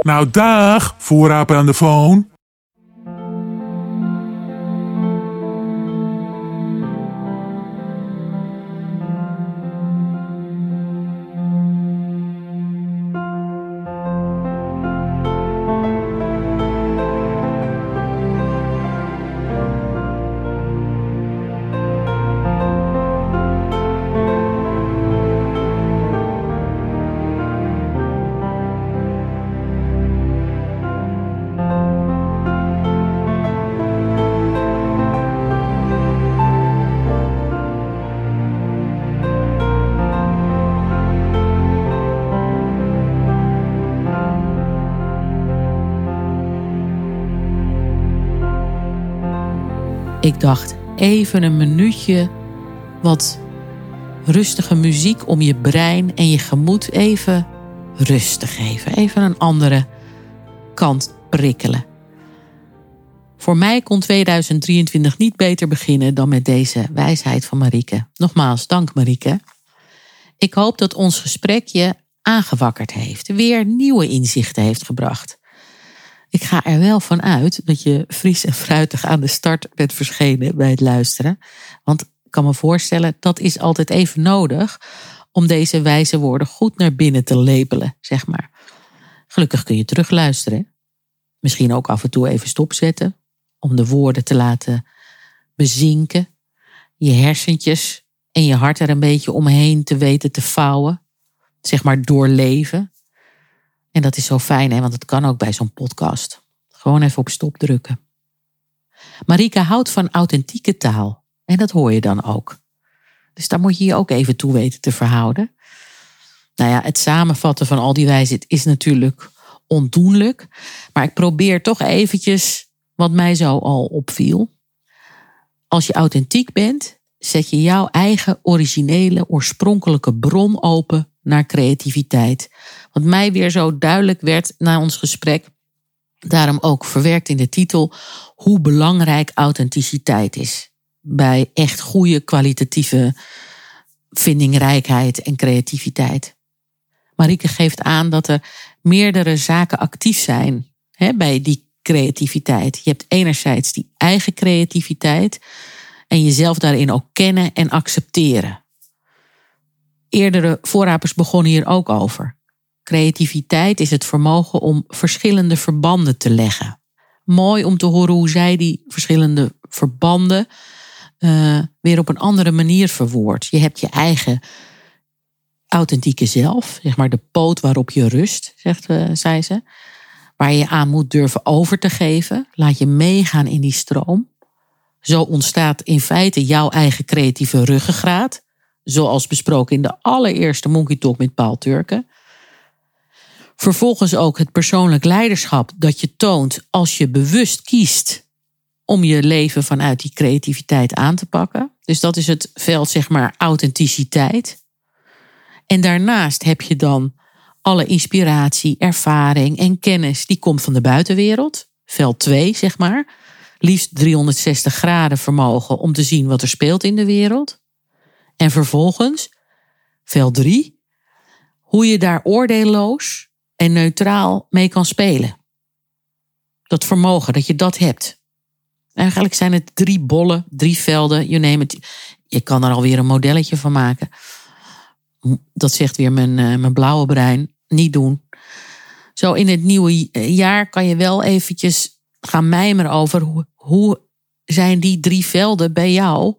Nou, dag, voorrapen aan de phone. Ik dacht even een minuutje wat rustige muziek om je brein en je gemoed even rust te geven. Even een andere kant prikkelen. Voor mij kon 2023 niet beter beginnen dan met deze wijsheid van Marieke. Nogmaals, dank Marieke. Ik hoop dat ons gesprek je aangewakkerd heeft, weer nieuwe inzichten heeft gebracht. Ik ga er wel van uit dat je fris en fruitig aan de start bent verschenen bij het luisteren. Want ik kan me voorstellen, dat is altijd even nodig om deze wijze woorden goed naar binnen te lepelen, zeg maar. Gelukkig kun je terugluisteren. Misschien ook af en toe even stopzetten om de woorden te laten bezinken. Je hersentjes en je hart er een beetje omheen te weten te vouwen. Zeg maar doorleven. En dat is zo fijn, hè? want het kan ook bij zo'n podcast. Gewoon even op stop drukken. Marika houdt van authentieke taal. En dat hoor je dan ook. Dus daar moet je je ook even toe weten te verhouden. Nou ja, het samenvatten van al die wijsheid is natuurlijk ondoenlijk. Maar ik probeer toch eventjes wat mij zo al opviel. Als je authentiek bent, zet je jouw eigen originele, oorspronkelijke bron open naar creativiteit. Wat mij weer zo duidelijk werd na ons gesprek, daarom ook verwerkt in de titel, hoe belangrijk authenticiteit is. Bij echt goede kwalitatieve vindingrijkheid en creativiteit. Marieke geeft aan dat er meerdere zaken actief zijn hè, bij die creativiteit. Je hebt enerzijds die eigen creativiteit en jezelf daarin ook kennen en accepteren. Eerdere voorrapers begonnen hier ook over. Creativiteit is het vermogen om verschillende verbanden te leggen. Mooi om te horen hoe zij die verschillende verbanden uh, weer op een andere manier verwoordt. Je hebt je eigen authentieke zelf, zeg maar de poot waarop je rust, zegt uh, zij ze. Waar je aan moet durven over te geven. Laat je meegaan in die stroom. Zo ontstaat in feite jouw eigen creatieve ruggengraat. Zoals besproken in de allereerste Monkey Talk met Paul Turken. Vervolgens ook het persoonlijk leiderschap dat je toont als je bewust kiest om je leven vanuit die creativiteit aan te pakken. Dus dat is het veld, zeg maar, authenticiteit. En daarnaast heb je dan alle inspiratie, ervaring en kennis die komt van de buitenwereld. Veld 2, zeg maar. Liefst 360 graden vermogen om te zien wat er speelt in de wereld. En vervolgens, veld 3, hoe je daar oordeelloos en neutraal mee kan spelen. Dat vermogen, dat je dat hebt. Eigenlijk zijn het drie bollen, drie velden, je neemt. Je kan er alweer een modelletje van maken. Dat zegt weer mijn, eh, mijn blauwe brein. Niet doen. Zo in het nieuwe jaar kan je wel eventjes gaan mijmeren over hoe, hoe zijn die drie velden bij jou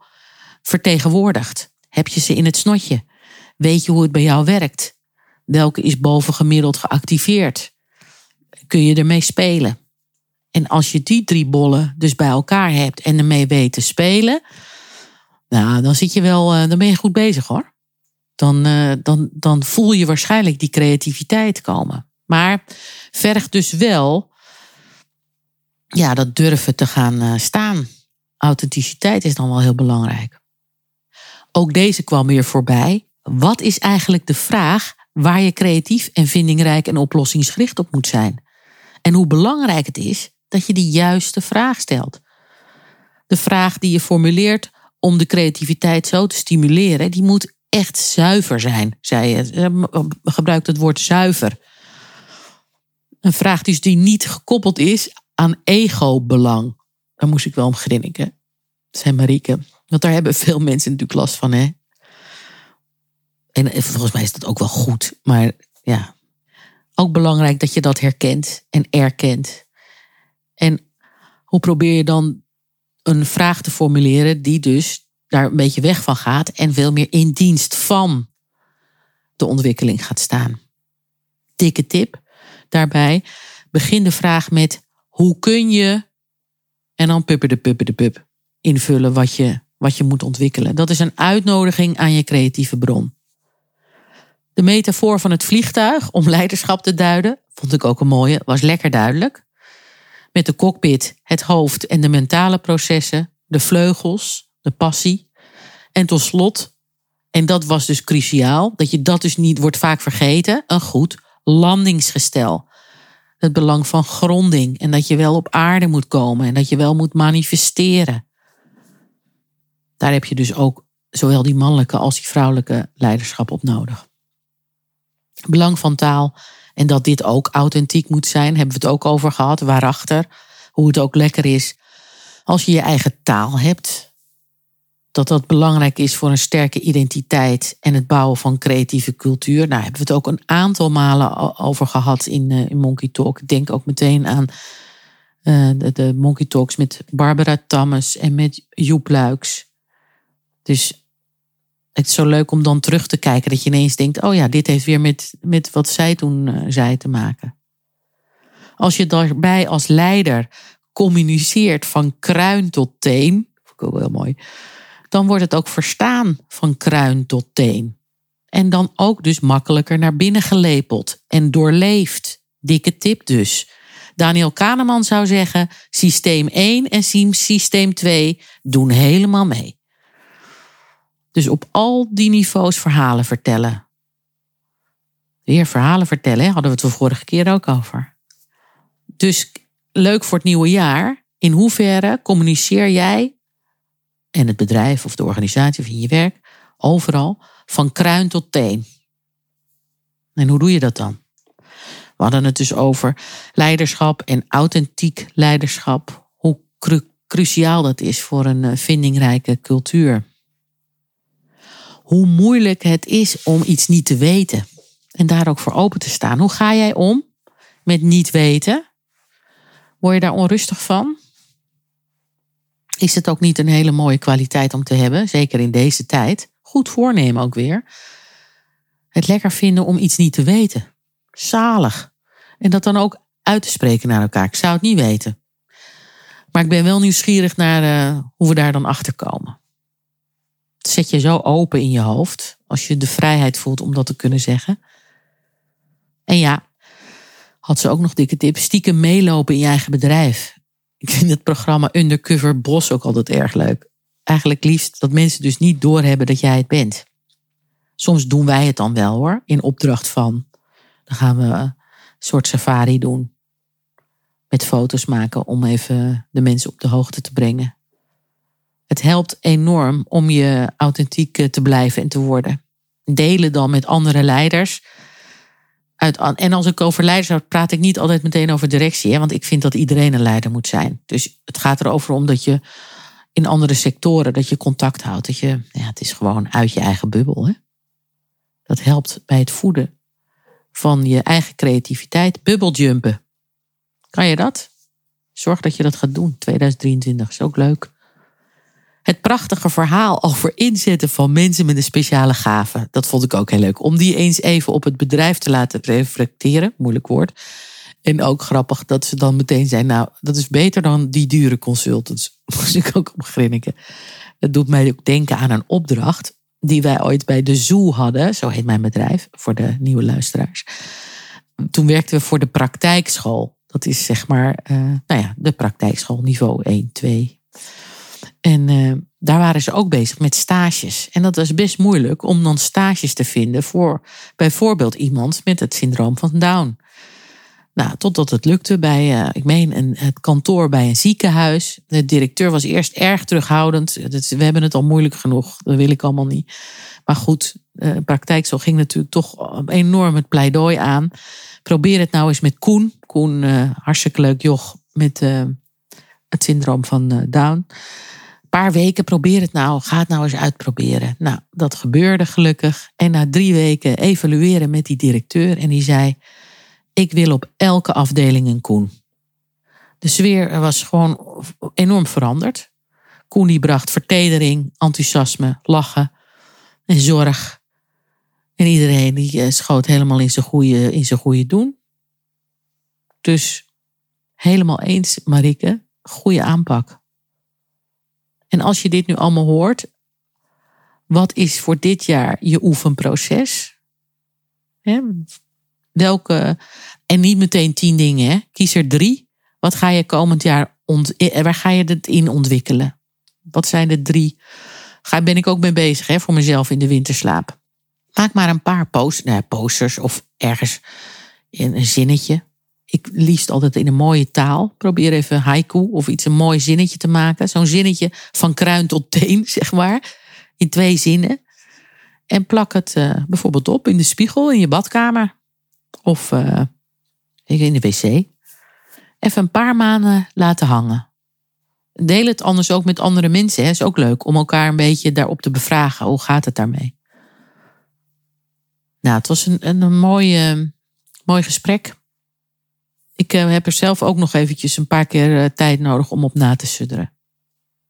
vertegenwoordigd? Heb je ze in het snotje? Weet je hoe het bij jou werkt? Welke is bovengemiddeld geactiveerd? Kun je ermee spelen? En als je die drie bollen dus bij elkaar hebt en ermee weet te spelen, nou, dan zit je wel, eh, dan ben je goed bezig hoor. Dan, eh, dan, dan voel je waarschijnlijk die creativiteit komen. Maar vergt dus wel ja, dat durven te gaan eh, staan. Authenticiteit is dan wel heel belangrijk. Ook deze kwam weer voorbij. Wat is eigenlijk de vraag waar je creatief en vindingrijk en oplossingsgericht op moet zijn? En hoe belangrijk het is dat je de juiste vraag stelt. De vraag die je formuleert om de creativiteit zo te stimuleren, die moet echt zuiver zijn, zei je. Gebruikt het woord zuiver. Een vraag dus die niet gekoppeld is aan ego-belang. Daar moest ik wel om grinniken, zei Marieke. Want daar hebben veel mensen natuurlijk last van, hè? En volgens mij is dat ook wel goed. Maar ja, ook belangrijk dat je dat herkent en erkent. En hoe probeer je dan een vraag te formuleren die dus daar een beetje weg van gaat en veel meer in dienst van de ontwikkeling gaat staan? Dikke tip daarbij. Begin de vraag met hoe kun je en dan pupper de pupper de pup invullen wat je, wat je moet ontwikkelen. Dat is een uitnodiging aan je creatieve bron. De metafoor van het vliegtuig om leiderschap te duiden, vond ik ook een mooie, was lekker duidelijk met de cockpit, het hoofd en de mentale processen, de vleugels, de passie. En tot slot, en dat was dus cruciaal, dat je dat dus niet wordt vaak vergeten, een goed landingsgestel. Het belang van gronding en dat je wel op aarde moet komen en dat je wel moet manifesteren. Daar heb je dus ook zowel die mannelijke als die vrouwelijke leiderschap op nodig. Belang van taal en dat dit ook authentiek moet zijn, hebben we het ook over gehad. Waarachter, hoe het ook lekker is als je je eigen taal hebt. Dat dat belangrijk is voor een sterke identiteit en het bouwen van creatieve cultuur. Nou, hebben we het ook een aantal malen over gehad in, uh, in Monkey Talk. Ik denk ook meteen aan uh, de, de, Monkey Talks met Barbara Tammes en met Joep Luiks. Dus het is zo leuk om dan terug te kijken. Dat je ineens denkt, oh ja, dit heeft weer met, met wat zij toen uh, zei te maken. Als je daarbij als leider communiceert van kruin tot teen. Vind ik ook heel mooi. Dan wordt het ook verstaan van kruin tot teen. En dan ook dus makkelijker naar binnen gelepeld en doorleefd. Dikke tip dus. Daniel Kahneman zou zeggen: systeem 1 en systeem 2 doen helemaal mee. Dus op al die niveaus verhalen vertellen. Weer verhalen vertellen, hadden we het de vorige keer ook over. Dus leuk voor het nieuwe jaar. In hoeverre communiceer jij en het bedrijf of de organisatie of in je werk overal van kruin tot teen? En hoe doe je dat dan? We hadden het dus over leiderschap en authentiek leiderschap. Hoe cruciaal dat is voor een eh, vindingrijke cultuur hoe moeilijk het is om iets niet te weten. En daar ook voor open te staan. Hoe ga jij om met niet weten? Word je daar onrustig van? Is het ook niet een hele mooie kwaliteit om te hebben, zeker in deze tijd? Goed voornemen ook weer. Het lekker vinden om iets niet te weten. Zalig. En dat dan ook uit te spreken naar elkaar. Ik zou het niet weten. Maar ik ben wel nieuwsgierig naar uh, hoe we daar dan achter komen. Zet je zo open in je hoofd als je de vrijheid voelt om dat te kunnen zeggen. En ja, had ze ook nog dikke tip. Stiekem meelopen in je eigen bedrijf. Ik vind het programma Undercover Bos ook altijd erg leuk. Eigenlijk liefst dat mensen dus niet doorhebben dat jij het bent. Soms doen wij het dan wel hoor, in opdracht van. Dan gaan we een soort safari doen. Met foto's maken om even de mensen op de hoogte te brengen. Het helpt enorm om je authentiek te blijven en te worden. Delen dan met andere leiders en als ik over leiders praat ik niet altijd meteen over directie. Hè, want ik vind dat iedereen een leider moet zijn. Dus het gaat erover om dat je in andere sectoren dat je contact houdt. Dat je, ja, het is gewoon uit je eigen bubbel. Hè. Dat helpt bij het voeden van je eigen creativiteit. Bubbeljumpen. Kan je dat? Zorg dat je dat gaat doen. 2023 is ook leuk het prachtige verhaal over inzetten van mensen met een speciale gave. Dat vond ik ook heel leuk. Om die eens even op het bedrijf te laten reflecteren. Moeilijk woord. En ook grappig dat ze dan meteen zijn. Nou, dat is beter dan die dure consultants. Moest ik ook op grinniken. Dat doet mij ook denken aan een opdracht. Die wij ooit bij de Zoo hadden. Zo heet mijn bedrijf. Voor de nieuwe luisteraars. Toen werkten we voor de praktijkschool. Dat is zeg maar, uh, nou ja, de praktijkschool niveau 1, 2, en uh, daar waren ze ook bezig met stages. En dat was best moeilijk om dan stages te vinden voor bijvoorbeeld iemand met het syndroom van Down. Nou, totdat het lukte bij, uh, ik meen, een, het kantoor bij een ziekenhuis. De directeur was eerst erg terughoudend. we hebben het al moeilijk genoeg, dat wil ik allemaal niet. Maar goed, de uh, praktijk zo ging natuurlijk toch enorm het pleidooi aan. Probeer het nou eens met Koen. Koen, hartstikke leuk joch met het syndroom van Down paar weken, probeer het nou. Ga het nou eens uitproberen. Nou, dat gebeurde gelukkig. En na drie weken evalueren met die directeur. En die zei, ik wil op elke afdeling een Koen. De sfeer was gewoon enorm veranderd. Koen die bracht vertedering, enthousiasme, lachen en zorg. En iedereen die eh, schoot helemaal in zijn goede, in zijn goede doen. Dus helemaal eens, Marike. Goede aanpak. En als je dit nu allemaal hoort, wat is voor dit jaar je oefenproces? welke, en niet meteen tien dingen, hè? kies er drie. Wat ga je komend jaar, ont, eh, waar ga je het in ontwikkelen? Wat zijn de drie? Daar ben ik ook mee bezig hè, voor mezelf in de winterslaap. Maak maar een paar nou, posters of ergens een zinnetje. Ik liefst altijd in een mooie taal. Probeer even haiku of iets een mooi zinnetje te maken. Zo'n zinnetje van kruin tot teen, zeg maar. In twee zinnen. En plak het uh, bijvoorbeeld op in de spiegel in je badkamer. Of uh, in de wc. Even een paar maanden laten hangen. Deel het anders ook met andere mensen. Hè. Is ook leuk om elkaar een beetje daarop te bevragen. Hoe gaat het daarmee? Nou, het was een, een, een mooi gesprek. Ik uh, heb er zelf ook nog eventjes een paar keer uh, tijd nodig om op na te sudderen.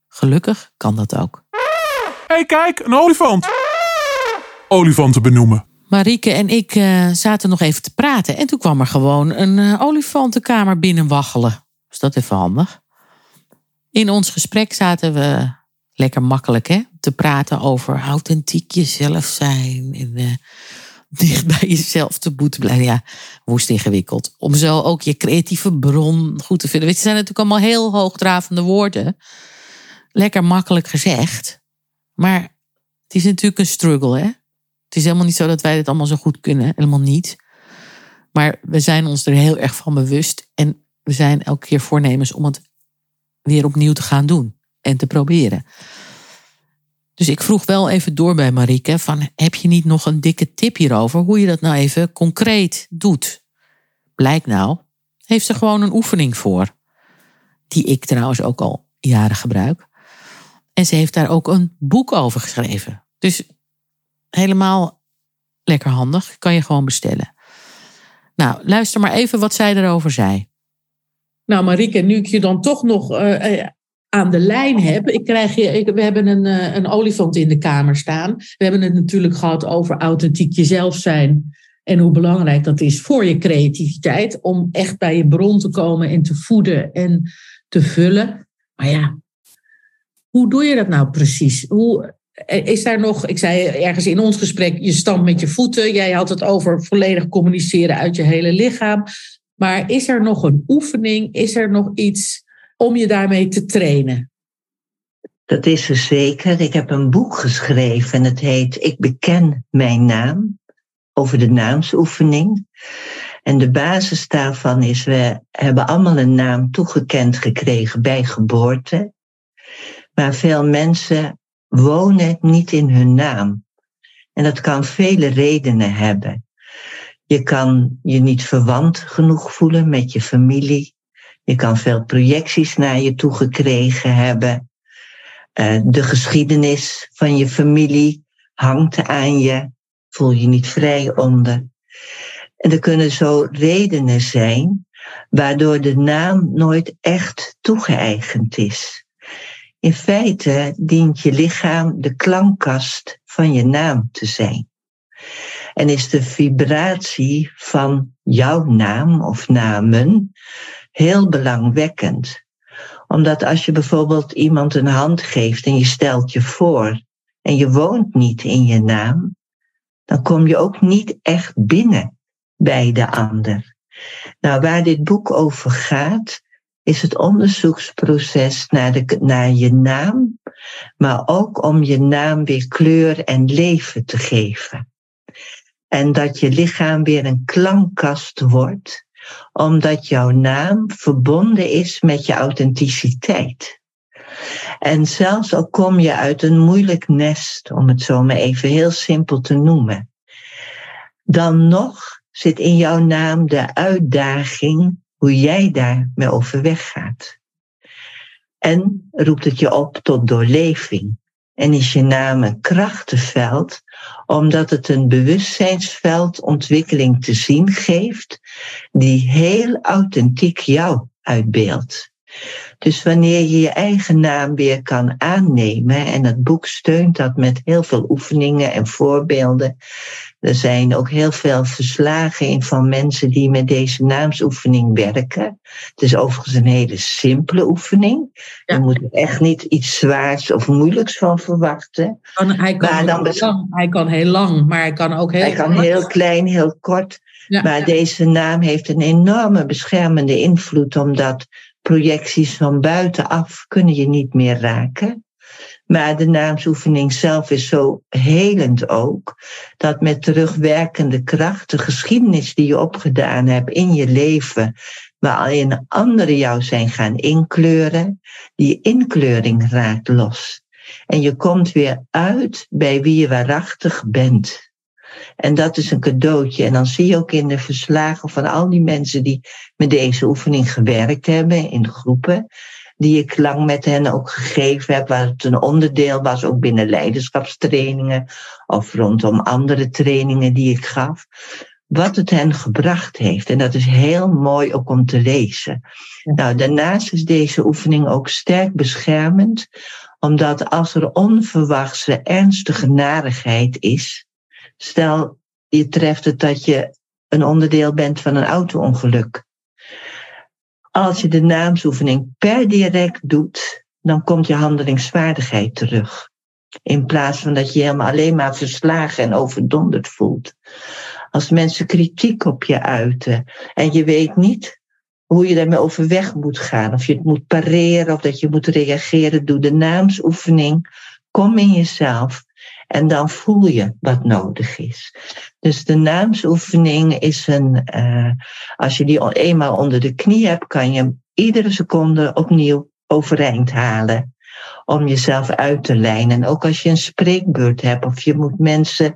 Gelukkig kan dat ook. Hé, hey, kijk, een olifant. Olifanten benoemen. Marieke en ik uh, zaten nog even te praten. En toen kwam er gewoon een olifantenkamer binnenwaggelen. Is dat even handig? In ons gesprek zaten we lekker makkelijk hè, te praten over authentiek jezelf zijn. En dicht bij jezelf te boeten blijven. Ja, woest ingewikkeld. Om zo ook je creatieve bron goed te vinden. Weet je, zijn natuurlijk allemaal heel hoogdravende woorden. Lekker makkelijk gezegd. Maar het is natuurlijk een struggle, hè? Het is helemaal niet zo dat wij dit allemaal zo goed kunnen. Helemaal niet. Maar we zijn ons er heel erg van bewust. En we zijn elke keer voornemens om het weer opnieuw te gaan doen. En te proberen. Dus ik vroeg wel even door bij Marieke: van, heb je niet nog een dikke tip hierover hoe je dat nou even concreet doet? Blijkt nou, heeft ze gewoon een oefening voor. Die ik trouwens ook al jaren gebruik. En ze heeft daar ook een boek over geschreven. Dus helemaal lekker handig. Kan je gewoon bestellen. Nou, luister maar even wat zij erover zei. Nou, Marieke, nu ik je dan toch nog uh, aan de lijn heb. Ik krijg je, we hebben een, uh, een olifant in de kamer staan. We hebben het natuurlijk gehad over authentiek jezelf zijn. En hoe belangrijk dat is voor je creativiteit. Om echt bij je bron te komen en te voeden en te vullen. Maar ja, hoe doe je dat nou precies? Hoe, is daar nog, ik zei ergens in ons gesprek, je stampt met je voeten. Jij had het over volledig communiceren uit je hele lichaam. Maar is er nog een oefening? Is er nog iets om je daarmee te trainen? Dat is er zeker. Ik heb een boek geschreven en het heet Ik beken mijn naam. Over de naamsoefening. En de basis daarvan is, we hebben allemaal een naam toegekend gekregen bij geboorte. Maar veel mensen wonen niet in hun naam. En dat kan vele redenen hebben. Je kan je niet verwant genoeg voelen met je familie. Je kan veel projecties naar je toe gekregen hebben. Uh, de geschiedenis van je familie hangt aan je. Voel je niet vrij onder. En er kunnen zo redenen zijn waardoor de naam nooit echt toegeëigend is. In feite dient je lichaam de klankkast van je naam te zijn. En is de vibratie van jouw naam of namen heel belangwekkend. Omdat als je bijvoorbeeld iemand een hand geeft en je stelt je voor en je woont niet in je naam, dan kom je ook niet echt binnen bij de ander. Nou, waar dit boek over gaat, is het onderzoeksproces naar, de, naar je naam, maar ook om je naam weer kleur en leven te geven. En dat je lichaam weer een klankkast wordt, omdat jouw naam verbonden is met je authenticiteit. En zelfs al kom je uit een moeilijk nest, om het zo maar even heel simpel te noemen, dan nog zit in jouw naam de uitdaging hoe jij daarmee overweg gaat. En roept het je op tot doorleving. En is je naam een krachtenveld, omdat het een bewustzijnsveld ontwikkeling te zien geeft, die heel authentiek jou uitbeeldt. Dus wanneer je je eigen naam weer kan aannemen, en het boek steunt dat met heel veel oefeningen en voorbeelden, er zijn ook heel veel verslagen in van mensen die met deze naamsoefening werken. Het is overigens een hele simpele oefening. Ja. Je moet er echt niet iets zwaars of moeilijks van verwachten. Kan, hij, kan maar dan lang, hij kan heel lang, maar hij kan ook heel Hij kan heel klein, heel kort. Ja, maar deze naam heeft een enorme beschermende invloed, omdat projecties van buitenaf kunnen je niet meer raken. Maar de naamsoefening zelf is zo helend ook, dat met terugwerkende kracht de geschiedenis die je opgedaan hebt in je leven, waarin anderen jou zijn gaan inkleuren, die inkleuring raakt los. En je komt weer uit bij wie je waarachtig bent. En dat is een cadeautje. En dan zie je ook in de verslagen van al die mensen die met deze oefening gewerkt hebben in groepen, die ik lang met hen ook gegeven heb, waar het een onderdeel was, ook binnen leiderschapstrainingen of rondom andere trainingen die ik gaf, wat het hen gebracht heeft. En dat is heel mooi ook om te lezen. Nou, daarnaast is deze oefening ook sterk beschermend, omdat als er onverwachte ernstige narigheid is, stel je treft het dat je een onderdeel bent van een auto-ongeluk als je de naamsoefening per direct doet, dan komt je handelingsvaardigheid terug. In plaats van dat je helemaal alleen maar verslagen en overdonderd voelt. Als mensen kritiek op je uiten en je weet niet hoe je daarmee overweg moet gaan, of je het moet pareren of dat je moet reageren, doe de naamsoefening. Kom in jezelf en dan voel je wat nodig is. Dus de naamsoefening is een, uh, als je die eenmaal onder de knie hebt, kan je hem iedere seconde opnieuw overeind halen. Om jezelf uit te lijnen. En ook als je een spreekbeurt hebt of je moet mensen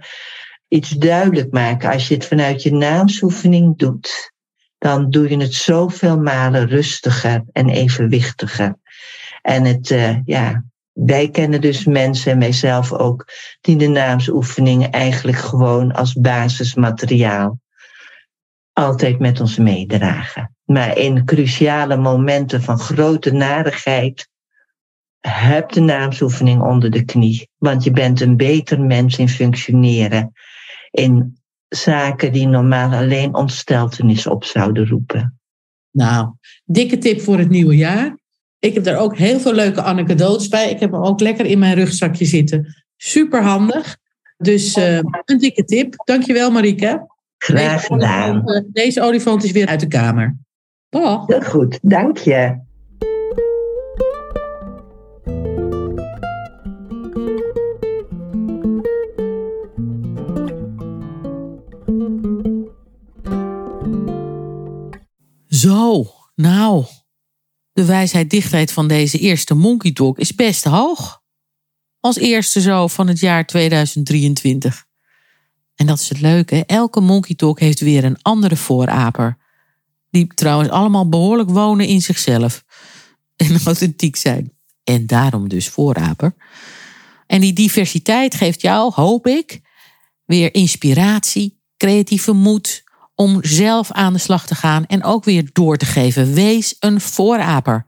iets duidelijk maken. Als je het vanuit je naamsoefening doet, dan doe je het zoveel malen rustiger en evenwichtiger. En het, uh, ja, wij kennen dus mensen en mijzelf ook, die de naamsoefeningen eigenlijk gewoon als basismateriaal altijd met ons meedragen. Maar in cruciale momenten van grote narigheid, heb de naamsoefening onder de knie. Want je bent een beter mens in functioneren. In zaken die normaal alleen ontsteltenis op zouden roepen. Nou, dikke tip voor het nieuwe jaar. Ik heb daar ook heel veel leuke anekdotes bij. Ik heb hem ook lekker in mijn rugzakje zitten. Super handig. Dus uh, een dikke tip. Dankjewel Marieke. Graag gedaan. Deze, deze olifant is weer uit de kamer. Dag. Heel goed, dank je. Zo, nou, de wijsheid-dichtheid van deze eerste Monkey Talk is best hoog. Als eerste zo van het jaar 2023. En dat is het leuke, elke Monkey Talk heeft weer een andere vooraper. Die trouwens allemaal behoorlijk wonen in zichzelf. En authentiek zijn. En daarom dus vooraper. En die diversiteit geeft jou, hoop ik, weer inspiratie, creatieve moed, om zelf aan de slag te gaan en ook weer door te geven. Wees een vooraper.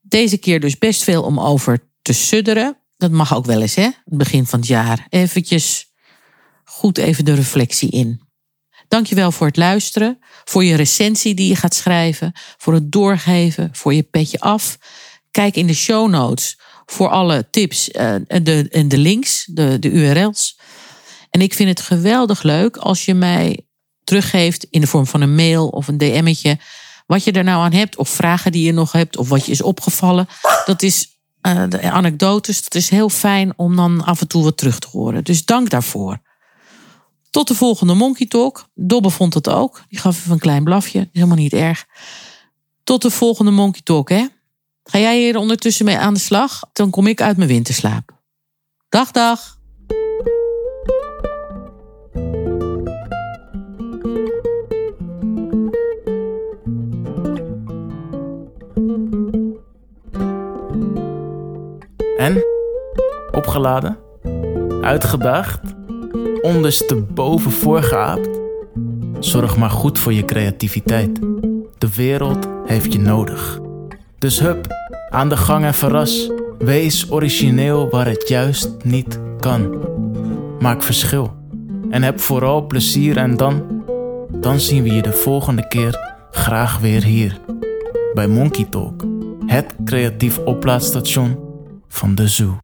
Deze keer dus best veel om over te sudderen. Dat mag ook wel eens, hè? Het begin van het jaar. Eventjes goed even de reflectie in. Dankjewel voor het luisteren, voor je recensie die je gaat schrijven, voor het doorgeven, voor je petje af. Kijk in de show notes voor alle tips en eh, de, de links, de, de URL's. En ik vind het geweldig leuk als je mij teruggeeft in de vorm van een mail of een DM'tje. Wat je er nou aan hebt, of vragen die je nog hebt, of wat je is opgevallen. Dat is uh, de anekdotes. Dat is heel fijn om dan af en toe wat terug te horen. Dus dank daarvoor. Tot de volgende Monkey Talk. Dobbe vond het ook. Die gaf even een klein blafje. Helemaal niet erg. Tot de volgende Monkey Talk, hè? Ga jij hier ondertussen mee aan de slag? Dan kom ik uit mijn winterslaap. Dag, dag. En? Opgeladen? Uitgedaagd? Ondersteboven voorgeaapt? Zorg maar goed voor je creativiteit. De wereld heeft je nodig. Dus hup, aan de gang en verras. Wees origineel waar het juist niet kan. Maak verschil. En heb vooral plezier en dan, dan zien we je de volgende keer graag weer hier. Bij Monkey Talk, het creatief oplaadstation van de zoo.